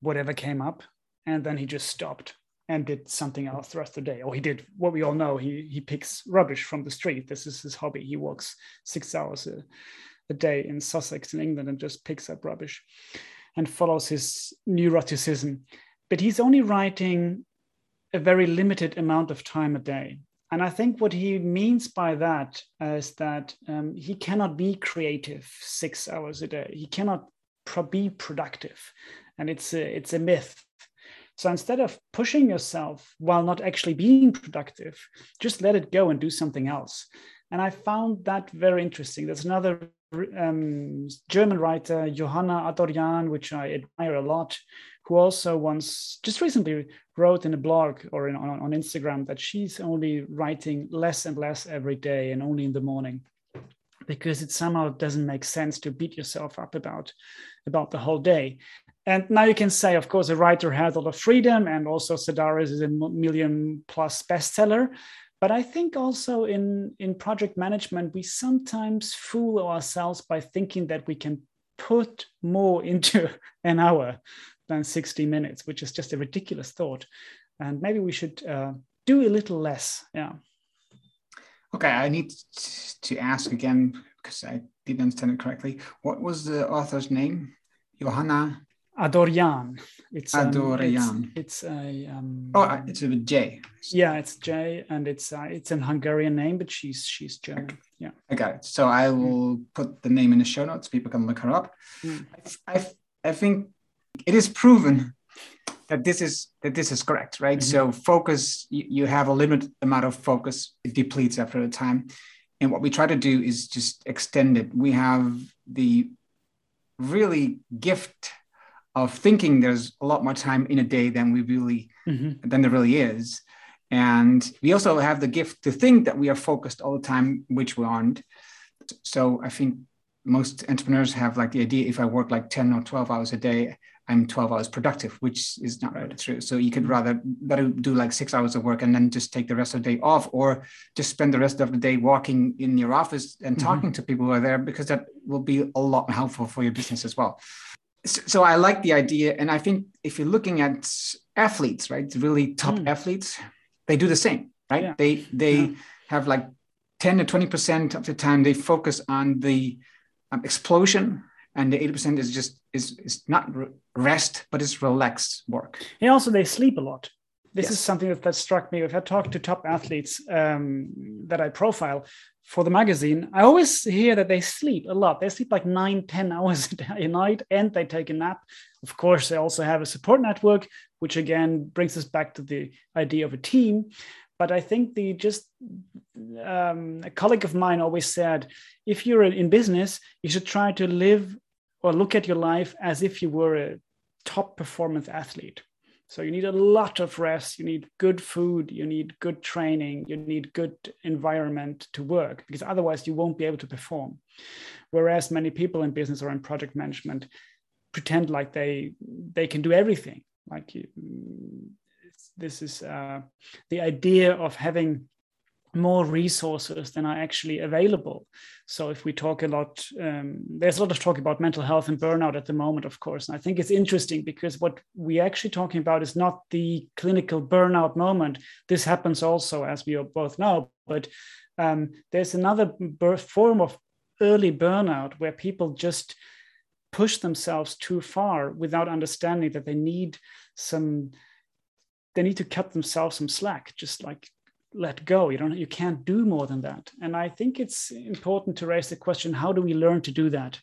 whatever came up, and then he just stopped and did something else the rest of the day. Or he did what we all know. He he picks rubbish from the street. This is his hobby. He walks six hours a, a day in Sussex in England and just picks up rubbish and follows his neuroticism. But he's only writing a very limited amount of time a day. And I think what he means by that is that um, he cannot be creative six hours a day. He cannot pro- be productive, and it's a, it's a myth so instead of pushing yourself while not actually being productive, just let it go and do something else. And I found that very interesting. There's another um, German writer, Johanna Adorjan, which I admire a lot, who also once, just recently, wrote in a blog or in, on, on Instagram that she's only writing less and less every day and only in the morning because it somehow doesn't make sense to beat yourself up about about the whole day and now you can say, of course, a writer has a lot of freedom, and also Sedaris is a million plus bestseller. But I think also in, in project management, we sometimes fool ourselves by thinking that we can put more [LAUGHS] into an hour than 60 minutes, which is just a ridiculous thought. And maybe we should uh, do a little less. Yeah. Okay, I need to ask again because I didn't understand it correctly. What was the author's name? Johanna Adorjan. It's Adorjan. Um, it's, it's, a um, oh, uh, it's a J. Yeah, it's J, and it's uh, it's an Hungarian name, but she's she's German. Okay. Yeah, I got it. So I will put the name in the show notes. People can look her up. Mm. I, I, I think it is proven that this is that this is correct, right? Mm-hmm. So focus, you, you have a limited amount of focus. It depletes after a time, and what we try to do is just extend it. We have the really gift of thinking there's a lot more time in a day than we really mm-hmm. than there really is. And we also have the gift to think that we are focused all the time which we aren't. So i think most entrepreneurs have like the idea if i work like 10 or 12 hours a day i'm 12 hours productive which is not really true. So you could rather better do like six hours of work and then just take the rest of the day off or just spend the rest of the day walking in your office and mm-hmm. talking to people who are there because that will be a lot helpful for your business as well so I like the idea, and I think if you're looking at athletes, right, really top mm. athletes, they do the same, right? Yeah. They they yeah. have like ten to twenty percent of the time they focus on the um, explosion, and the eighty percent is just is is not rest, but it's relaxed work. And also they sleep a lot. This yes. is something that, that struck me. If I talk to top athletes um, that I profile, for the magazine, I always hear that they sleep a lot. They sleep like nine, ten [LAUGHS] hours a night and they take a nap. Of course, they also have a support network, which again brings us back to the idea of a team. But I think the just um, a colleague of mine always said, if you're in business, you should try to live or look at your life as if you were a top performance athlete. So you need a lot of rest, you need good food, you need good training, you need good environment to work because otherwise you won't be able to perform. Whereas many people in business or in project management pretend like they they can do everything. Like you, this is uh, the idea of having more resources than are actually available. So if we talk a lot, um, there's a lot of talk about mental health and burnout at the moment, of course. And I think it's interesting because what we're actually talking about is not the clinical burnout moment. This happens also, as we both know, but um, there's another form of early burnout where people just push themselves too far without understanding that they need some they need to cut themselves some slack just like let go you don't you can't do more than that and i think it's important to raise the question how do we learn to do that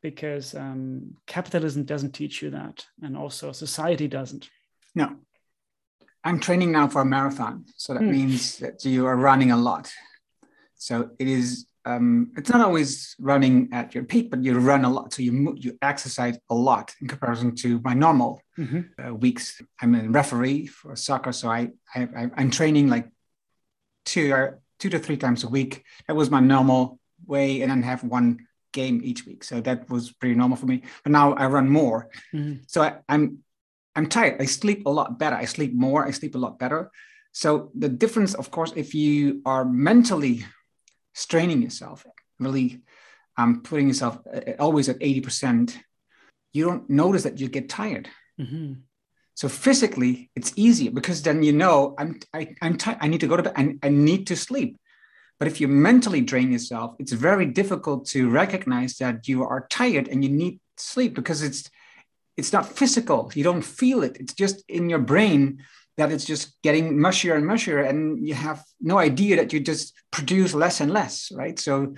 because um, capitalism doesn't teach you that and also society doesn't no i'm training now for a marathon so that mm. means that you are running a lot so it is um, it's not always running at your peak, but you run a lot. So you you exercise a lot in comparison to my normal mm-hmm. uh, weeks. I'm a referee for soccer, so I, I I'm training like two or uh, two to three times a week. That was my normal way, and then have one game each week. So that was pretty normal for me. But now I run more, mm-hmm. so I, I'm I'm tired. I sleep a lot better. I sleep more. I sleep a lot better. So the difference, of course, if you are mentally straining yourself, really um, putting yourself uh, always at 80%, you don't notice that you get tired. Mm-hmm. So physically, it's easier because then you know I'm I, I'm. I need to go to bed. I, I need to sleep. But if you mentally drain yourself, it's very difficult to recognize that you are tired and you need sleep because it's it's not physical. You don't feel it. It's just in your brain that it's just getting mushier and mushier and you have no idea that you just produce less and less right so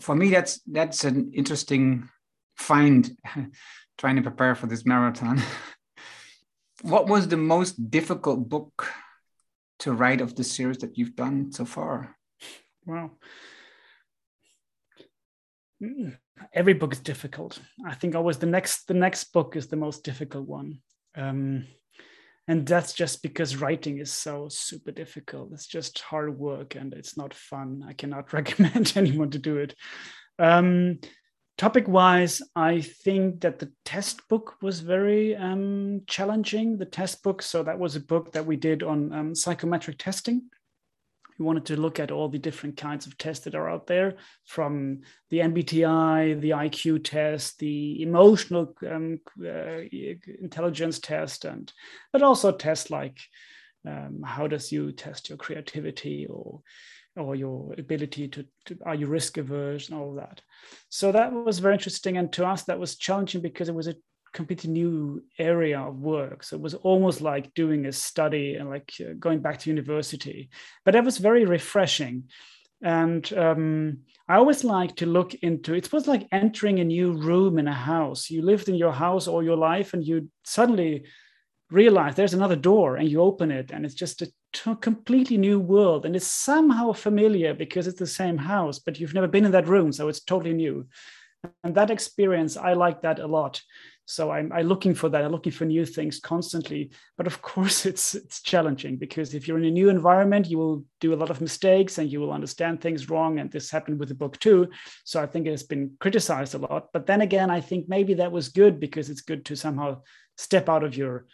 for me that's that's an interesting find [LAUGHS] trying to prepare for this marathon [LAUGHS] what was the most difficult book to write of the series that you've done so far? Wow every book is difficult. I think always the next the next book is the most difficult one. Um, and that's just because writing is so super difficult. It's just hard work and it's not fun. I cannot [LAUGHS] recommend anyone to do it. Um, topic wise i think that the test book was very um, challenging the test book. So that was a book that we did on um, psychometric testing. We wanted to look at all the different kinds of tests that are out there from the MBTI, the IQ test, the emotional um, uh, intelligence test, and but also tests like um, how does you test your creativity or or your ability to, to, are you risk averse and all that so that was very interesting and to us that was challenging because it was a completely new area of work. So it was almost like doing a study and like uh, going back to university. But that was very refreshing. And um, I always like to look into it was like entering a new room in a house. You lived in your house all your life and you suddenly realize there's another door and you open it and it's just a t- completely new world and it's somehow familiar because it's the same house but you've never been in that room so it's totally new. And that experience i like that a lot. So I'm, I'm, looking for that i'm looking for new things constantly. But of [LAUGHS] course it's it's challenging because if you're in a new environment you will do a lot of mistakes and you will understand things wrong and this happened with the book too. So i think it has been criticized a lot. But then again i think maybe that was good because it's good to somehow step out of your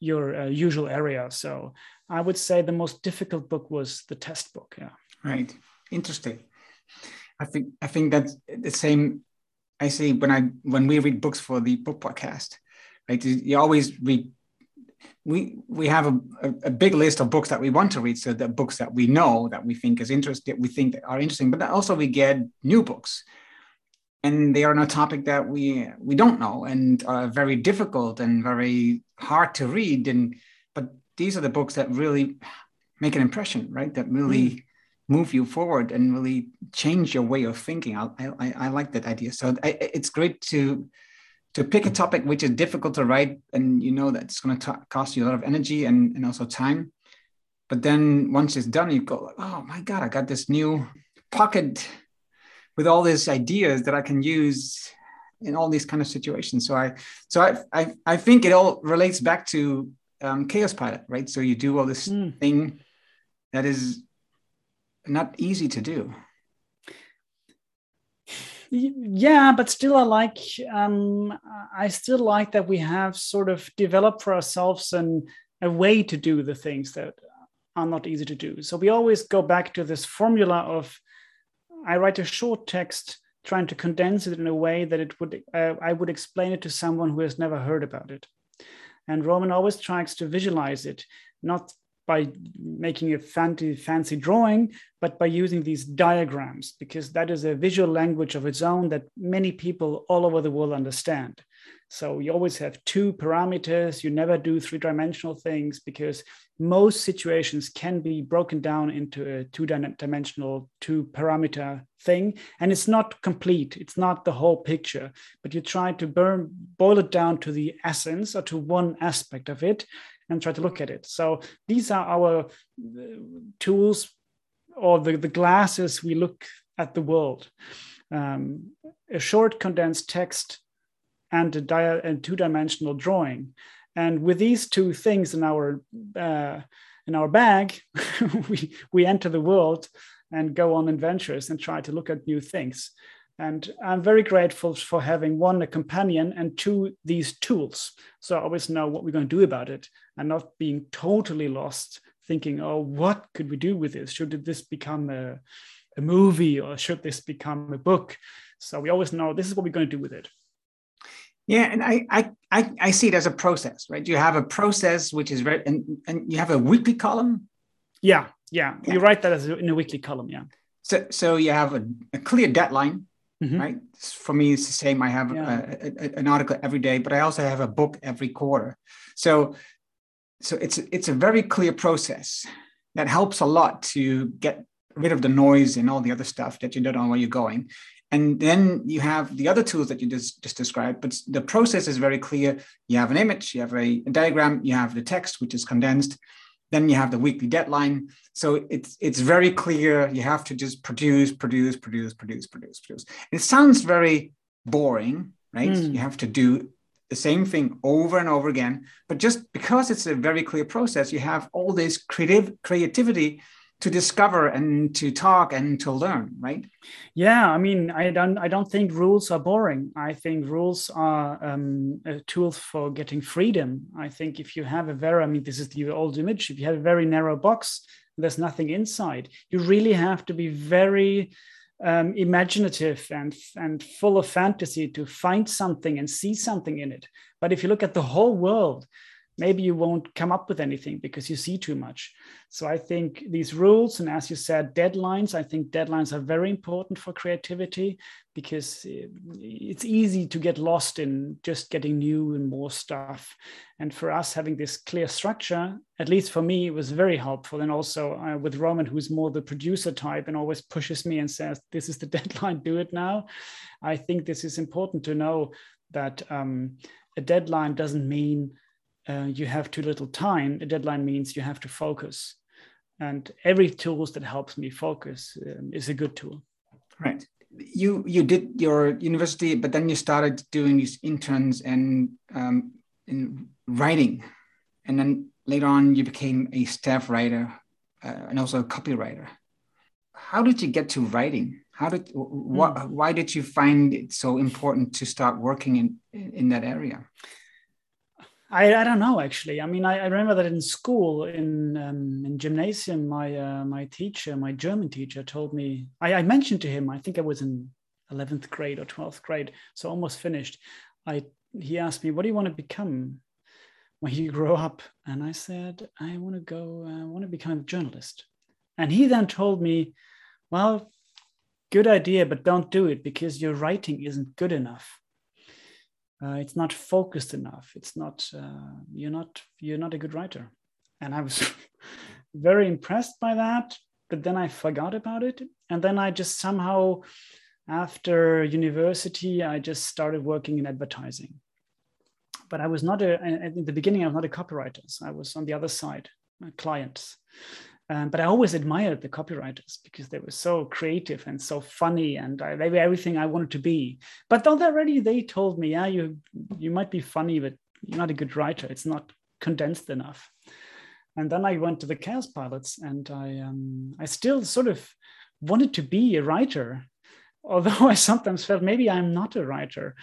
your uh, usual area so i would say the most difficult book was the test book yeah right interesting i think i think that's the same I say when I when we read books for the book podcast, right? You always read. We we have a, a, a, big list of books that we want to read, so the books that we know that we think is interesting, we think that are interesting, but also we get new books, and they are on a topic that we we don't know and are very difficult and very hard to read. And but these are the books that really make an impression, right? That really mm move you forward and really change your way of thinking. I, I, I like that idea. So I, it's great to to pick a topic which is difficult to write, and you know that it's going to cost you a lot of energy and, and also time. But then once it's done, you go, oh my God, I got this new pocket with all these ideas that I can use in all these kind of situations. So I so I I, I think it all relates back to um, Kaospilot, right? So you do all this mm. thing that is not easy to do yeah but still i like um, i still like that we have sort of developed for ourselves and a way to do the things that are not easy to do so we always go back to this formula of i write a short text trying to condense it in a way that it would uh, i would explain it to someone who has never heard about it and roman always tries to visualize it not by making a fancy, fancy drawing, but by using these diagrams, because that is a visual language of its own that many people all over the world understand. So you always have two parameters. You never do three dimensional things because most situations can be broken down into a two dimensional, two parameter thing. And it's not complete, it's not the whole picture, but you try to burn, boil it down to the essence or to one aspect of it and try to look at it. So these are our uh, tools or the, the glasses we look at the world. Um, a short condensed text and a, dia- a two-dimensional drawing. And with these two things in our uh, in our bag, [LAUGHS] we we enter the world and go on adventures and try to look at new things. And I'm very grateful for having one, a companion, and two, these tools. So I always know what we're going to do about it and not being totally lost, thinking, oh, what could we do with this? Should this become a, a movie or should this become a book? So we always know this is what we're going to do with it. Yeah, and I, I I I see it as a process, right? You have a process which is very and, and you have a weekly column. Yeah, yeah, yeah. You write that as in a weekly column, yeah. So so you have a, a clear deadline Mm-hmm. right? For me, it's the same. I have yeah. a, a, an article every day, but I also have a book every quarter. So, so it's it's a very clear process that helps a lot to get rid of the noise and all the other stuff that you don't know where you're going. And then you have the other tools that you just, just described, but the process is very clear. You have an image, you have a, a diagram, you have the text, which is condensed, then you have the weekly deadline. So it's it's very clear. You have to just produce, produce, produce, produce, produce, produce. It sounds very boring, right? Mm. You have to do the same thing over and over again. But just because it's a very clear process, you have all this creative creativity to discover and to talk and to learn right? Yeah i mean i don't i don't think rules are boring. I think rules are um, a tool for getting freedom. I think if you have a very i mean this is the old image if you have a very narrow box there's nothing inside. You really have to be very um, imaginative and and full of fantasy to find something and see something in it. But if you look at the whole world maybe you won't come up with anything because you see too much. So I think these rules, and as you said, deadlines, I think deadlines are very important for creativity because it's easy to get lost in just getting new and more stuff. And for us, having this clear structure, at least for me, was very helpful. And also uh, with Roman, who's more the producer type and always pushes me and says, This is the [LAUGHS] deadline, do it now. I think this is important to know that um, a deadline doesn't mean uh, you have too little time, a deadline means you have to focus. And every tools that helps me focus um, is a good tool. Right. You you did your university, but then you started doing these interns and um, in writing, and then later on you became a staff writer uh, and also a copywriter. How did you get to writing? How did wh- mm. why did you find it so important to start working in in that area? I, I don't know actually. I mean, I, I remember that in school, in um, in gymnasium, my uh, my teacher, my German teacher, told me. I, I mentioned to him. I think I was in eleventh grade or twelfth grade, so almost finished. I he asked me, "What do you want to become when you grow up?" And I said, "I want to go. I want to become a journalist." And he then told me, "Well, good idea, but don't do it because your writing isn't good enough." Uh, it's not focused enough. It's not uh, you're not you're not a good writer. And i was [LAUGHS] very impressed by that but then i forgot about it. And then i just somehow after university i just started working in advertising. But i was not a in the beginning i was not a copywriter. So i was on the other side clients um, but I always admired the copywriters because they were so creative and so funny, and I, they were everything I wanted to be. But already they told me, yeah, you you might be funny, but you're not a good writer. It's not condensed enough. And then I went to the Kaospilots, and I um, I still sort of wanted to be a writer, although [LAUGHS] I sometimes felt maybe I'm not a writer.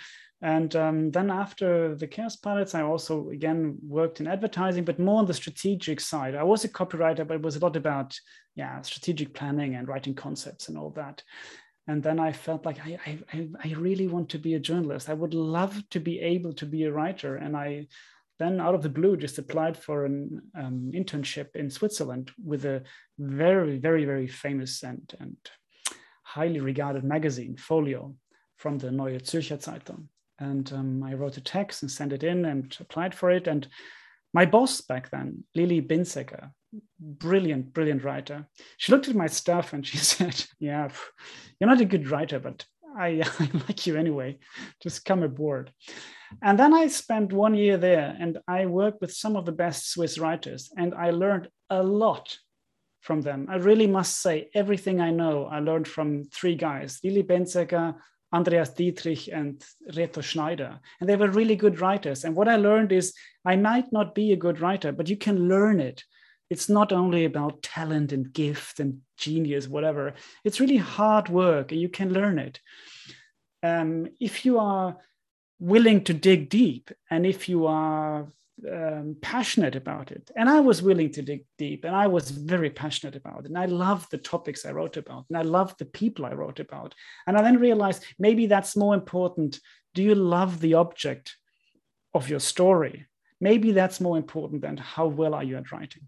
And um, then after the Kaospilots, I also again worked in advertising, but more on the strategic side. I was a copywriter, but it was a lot about yeah strategic planning and writing concepts and all that. And then I felt like I, I, I really want to be a journalist. I would love to be able to be a writer. And I then out of the blue just applied for an um, internship in Switzerland with a very, very, very famous and, and highly regarded magazine, Folio, from the Neue Zürcher Zeitung and um, I wrote a text and sent it in and applied for it. And my boss back then, Lili Binzegger, brilliant, brilliant writer, she looked at my stuff and she [LAUGHS] said, "Yeah, you're not a good writer, but I, [LAUGHS] I like you anyway. Just come aboard." And then I spent one year there, and I worked with some of the best Swiss writers, and I learned a lot from them. I really must say, everything I know, I learned from three guys Lili Binzegger, Andreas Dietrich, and Reto Schneider. And they were really good writers. And what I learned is I might not be a good writer, but you can learn it. It's not only about talent and gift and genius, whatever. It's really hard work, and you can learn it. Um, if you are willing to dig deep and if you are um, passionate about it. And I was willing to dig deep and I was very passionate about it. And I loved the topics I wrote about and I loved the people I wrote about. And I then realized maybe that's more important. Do you love the object of your story? Maybe that's more important than how well are you at writing.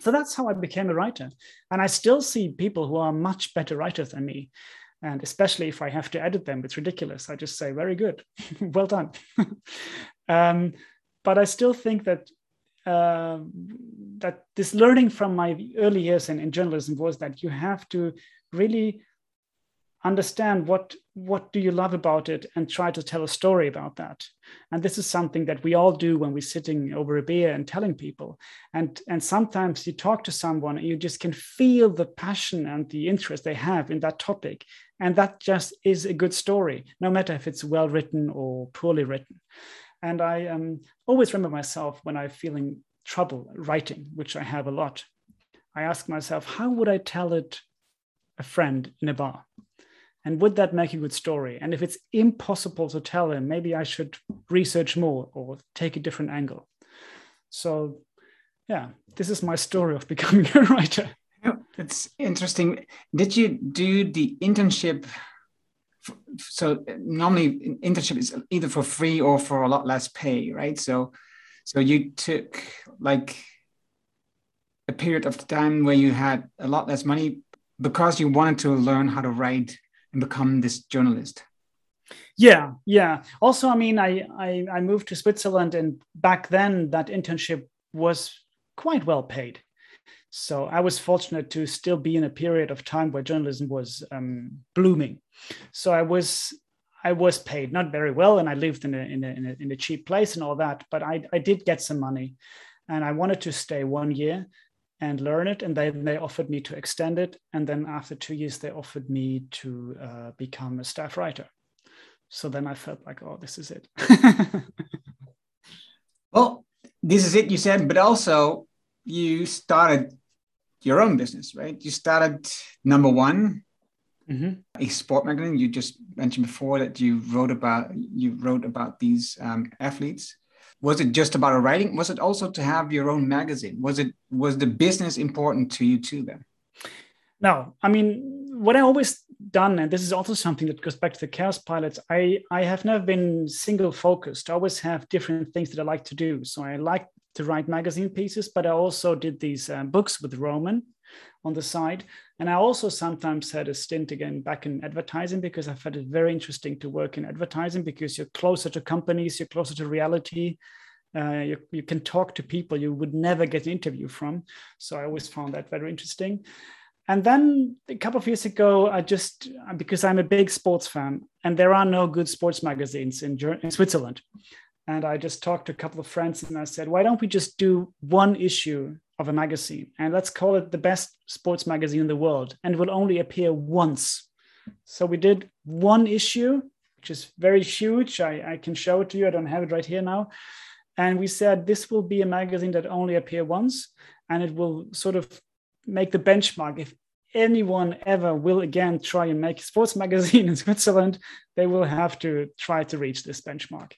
So that's how I became a writer. And I still see people who are much better writers than me. And especially if I have to edit them, it's ridiculous. I just say, very good, [LAUGHS] well done. [LAUGHS] um, but I still think that uh, that this learning from my early years in, in journalism was that you have to really understand what what do you love about it and try to tell a story about that. And this is something that we all do when we're sitting over a beer and telling people. And and sometimes you talk to someone and you just can feel the passion and the interest they have in that topic. And that just is a good story no matter if it's well written or poorly written and I um, always remember myself when I'm feeling trouble writing, which I have a lot. I ask myself, how would I tell it a friend in a bar? And would that make a good story? And if it's impossible to tell him, maybe I should research more or take a different angle. So, yeah, this is my story of [LAUGHS] becoming a writer. It's interesting. Did you do the internship so normally internship is either for free or for a lot less pay, right? So, so you took like a period of time where you had a lot less money because you wanted to learn how to write and become this journalist. Yeah, yeah. Also, I mean, I, I I moved to Switzerland, and back then that internship was quite well paid. So I was fortunate to still be in a period of time where journalism was um, blooming. So I was I was paid not very well, and I lived in a, in a, in a, in a cheap place and all that. But I, I did get some money, and I wanted to stay one year and learn it. And then they offered me to extend it. And then after two years, they offered me to uh, become a staff writer. So then I felt like, oh, this is it. [LAUGHS] well, this is it, you said, but also you started your own business, right? You started number one, mm-hmm. a sport magazine. You just mentioned before that you wrote about you wrote about these um, athletes. Was it just about a writing? Was it also to have your own magazine? Was it was the business important to you too then? No, I mean what I always done, and this is also something that goes back to the Kaospilots. I I have never been single focused. I always have different things that I like to do. So I like to write magazine pieces, but I also did these um, books with Roman on the side. And I also sometimes had a stint again back in advertising because I found it very interesting to work in advertising because you're closer to companies, you're closer to reality. Uh, you, you can talk to people you would never get an interview from. So I always found that very interesting. And then a couple of years ago, I just, because I'm a big sports fan, and there are no good sports magazines in, in Switzerland. And I just talked to a couple of friends and I said, why don't we just do one issue of a magazine and let's call it the best sports magazine in the world and will only appear once. So we did one issue, which is very huge. I, I can show it to you. I don't have it right here now. And we said this will be a magazine that only appear once and it will sort of make the benchmark. If anyone ever will again try and make a sports [LAUGHS] magazine in Switzerland, they will have to try to reach this benchmark.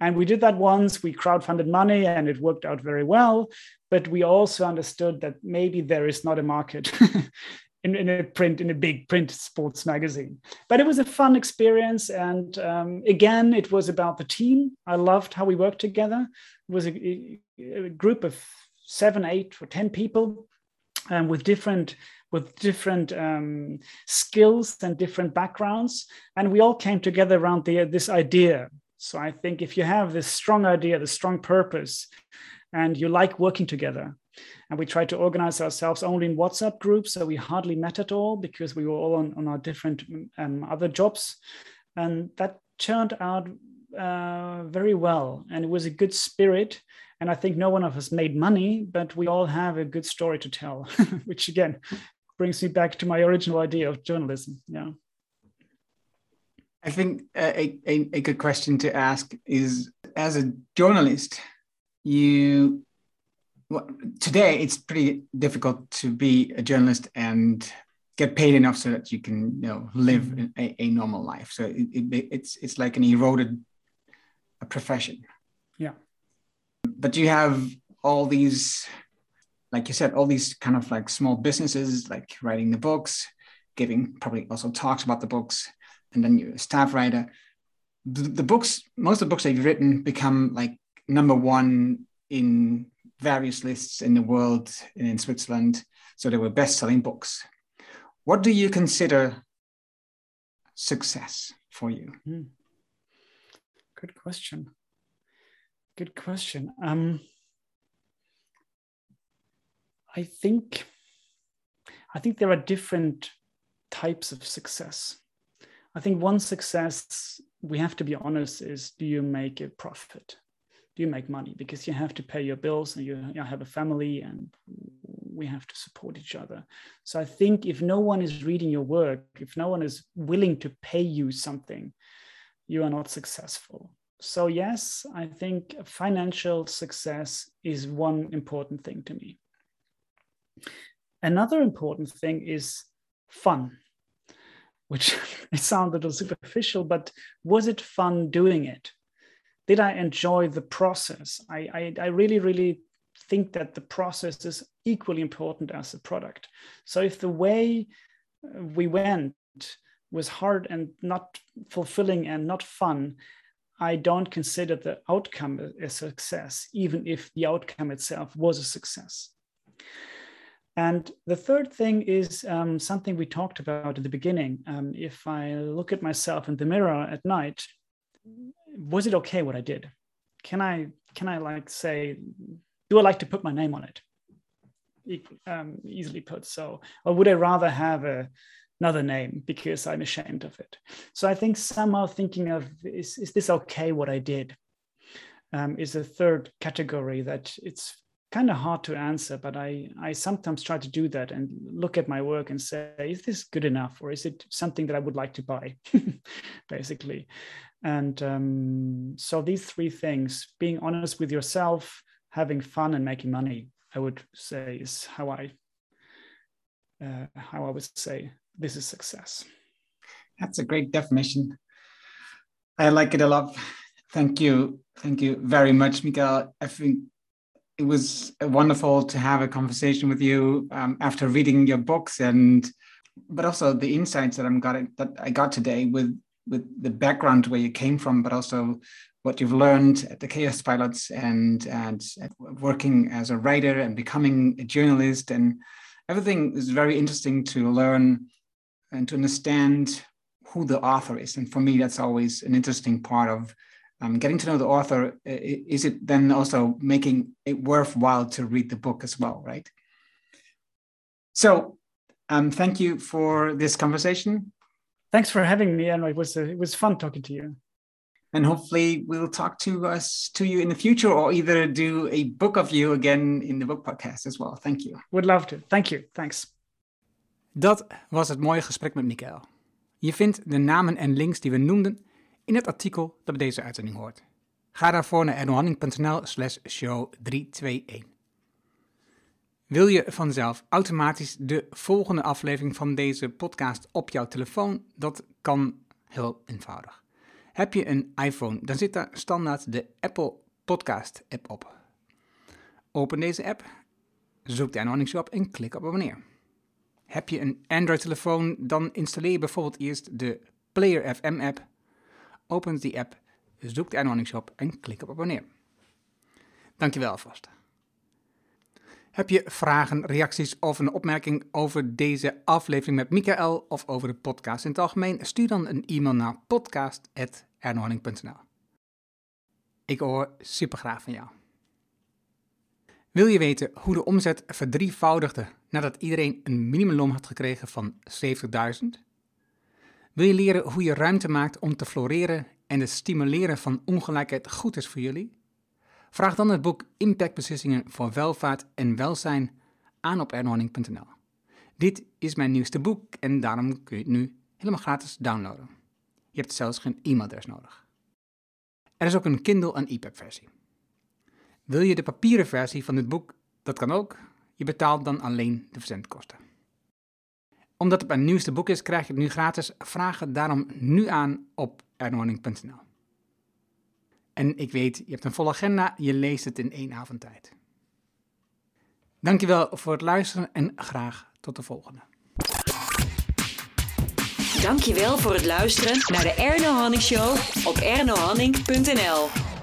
And we did that once. We crowdfunded money and it worked out very well. But we also understood that maybe there is not a market [LAUGHS] in, in, a print, in a big print sports magazine. But it was a fun experience. And um, again, it was about the team. I loved how we worked together. It was a, a group of seven, eight, or 10 people um, with different with different um, skills and different backgrounds, and we all came together around the, this idea so I think if you have this strong idea, this strong purpose, and you like working together, and we tried to organize ourselves only in WhatsApp groups, so we hardly met at all because we were all on, on our different um, other jobs, and that turned out uh, very well, and it was a good spirit. And I think no one of us made money, but we all have a good story to tell, [LAUGHS] which again brings me back to my original idea of journalism. Yeah. I think a, a, a good question to ask is as a journalist, you well, today it's pretty difficult to be a journalist and get paid enough so that you can you know live mm-hmm. a, a normal life. So it, it, it's it's like an eroded a profession. Yeah. But you have all these, like you said, all these kind of like small businesses, like writing the books, giving probably also talks about the books, and then you're a staff writer. The, the books, most of the books that you've written become like number one in various lists in the world and in Switzerland. So they were best-selling books. What do you consider success for you? Mm. Good question. Good question. Um, I think I think there are different types of success. I think one success we have to be honest is do you make a profit? Do you make money? Because you have to pay your bills and you, you have a family and we have to support each other. So I think if no one is reading your work, if no one is willing to pay you something, you are not successful. So, yes, I think financial success is one important thing to me. Another important thing is fun, which [LAUGHS] it sounds a little superficial, but was it fun doing it? Did I enjoy the process? I, I, I really, really think that the process is equally important as the product. So, if the way uh, we went was hard and not fulfilling and not fun, I don't consider the outcome a success, even if the outcome itself was a success. And the third thing is um, something we talked about at the beginning. Um, if I look at myself in the mirror at night, was it okay what I did? Can I can I like say, do I like to put my name on it? Um, easily put. So, or would I rather have a another name because I'm ashamed of it. So I think somehow thinking of is, is this okay what I did um, is a third category that it's kind of hard to answer, but I, I sometimes try to do that and look at my work and say, is this good enough or is it something that I would like to buy, [LAUGHS] basically? And um, so these three things, being honest with yourself, having fun and making money, I would say is how I uh, how I would say this is success. That's a great definition. I like it a lot. Thank you. Thank you very much, Mikael. I think it was wonderful to have a conversation with you um, after reading your books and but also the insights that I'm got that I got today with with the background where you came from, but also what you've learned at the Kaospilots and and working as a writer and becoming a journalist and everything is very interesting to learn and to understand who the author is. And for me, that's always an interesting part of um, getting to know the author. Is it then also making it worthwhile to read the book as well, right? So, um, thank you for this conversation. Thanks for having me, and it was uh, it was fun talking to you. And hopefully, we'll talk to us to you in the future, or either do a book of you again in the book podcast as well. Thank you. Would love to. Thank you. Thanks. Dat was het mooie gesprek met Mikael. Je vindt de namen en links die we noemden in het artikel dat bij deze uitzending hoort. Ga daarvoor naar ernohanning.nl slash show 321. Wil je vanzelf automatisch de volgende aflevering van deze podcast op jouw telefoon? Dat kan heel eenvoudig. Heb je een iPhone, dan zit daar standaard de Apple Podcast app op. Open deze app, zoek de Ernohanning Shop en klik op abonneer. Heb je een Android-telefoon, dan installeer je bijvoorbeeld eerst de Player FM app. Open die app, zoek de Anonymous op en klik op abonneer. Dankjewel alvast. Heb je vragen, reacties of een opmerking over deze aflevering met Michael of over de podcast in het algemeen? Stuur dan een e-mail naar podcast.ernohanning.nl. Ik hoor super graag van jou. Wil je weten hoe de omzet verdrievoudigde nadat iedereen een minimumloon had gekregen van 70.000? Wil je leren hoe je ruimte maakt om te floreren en het stimuleren van ongelijkheid goed is voor jullie? Vraag dan het boek Impactbeslissingen voor welvaart en welzijn aan op ernhorning.nl. Dit is mijn nieuwste boek en daarom kun je het nu helemaal gratis downloaden. Je hebt zelfs geen e-mailadres nodig. Er is ook een Kindle en EPUB versie. Wil je de papieren versie van dit boek? Dat kan ook. Je betaalt dan alleen de verzendkosten. Omdat het mijn nieuwste boek is, krijg je het nu gratis. Vraag het daarom nu aan op ernhorning.nl. En ik weet, je hebt een volle agenda, je leest het in één avond tijd. Dankjewel voor het luisteren en graag tot de volgende. Dankjewel voor het luisteren naar de Erno Hanning Show op ernohanning.nl.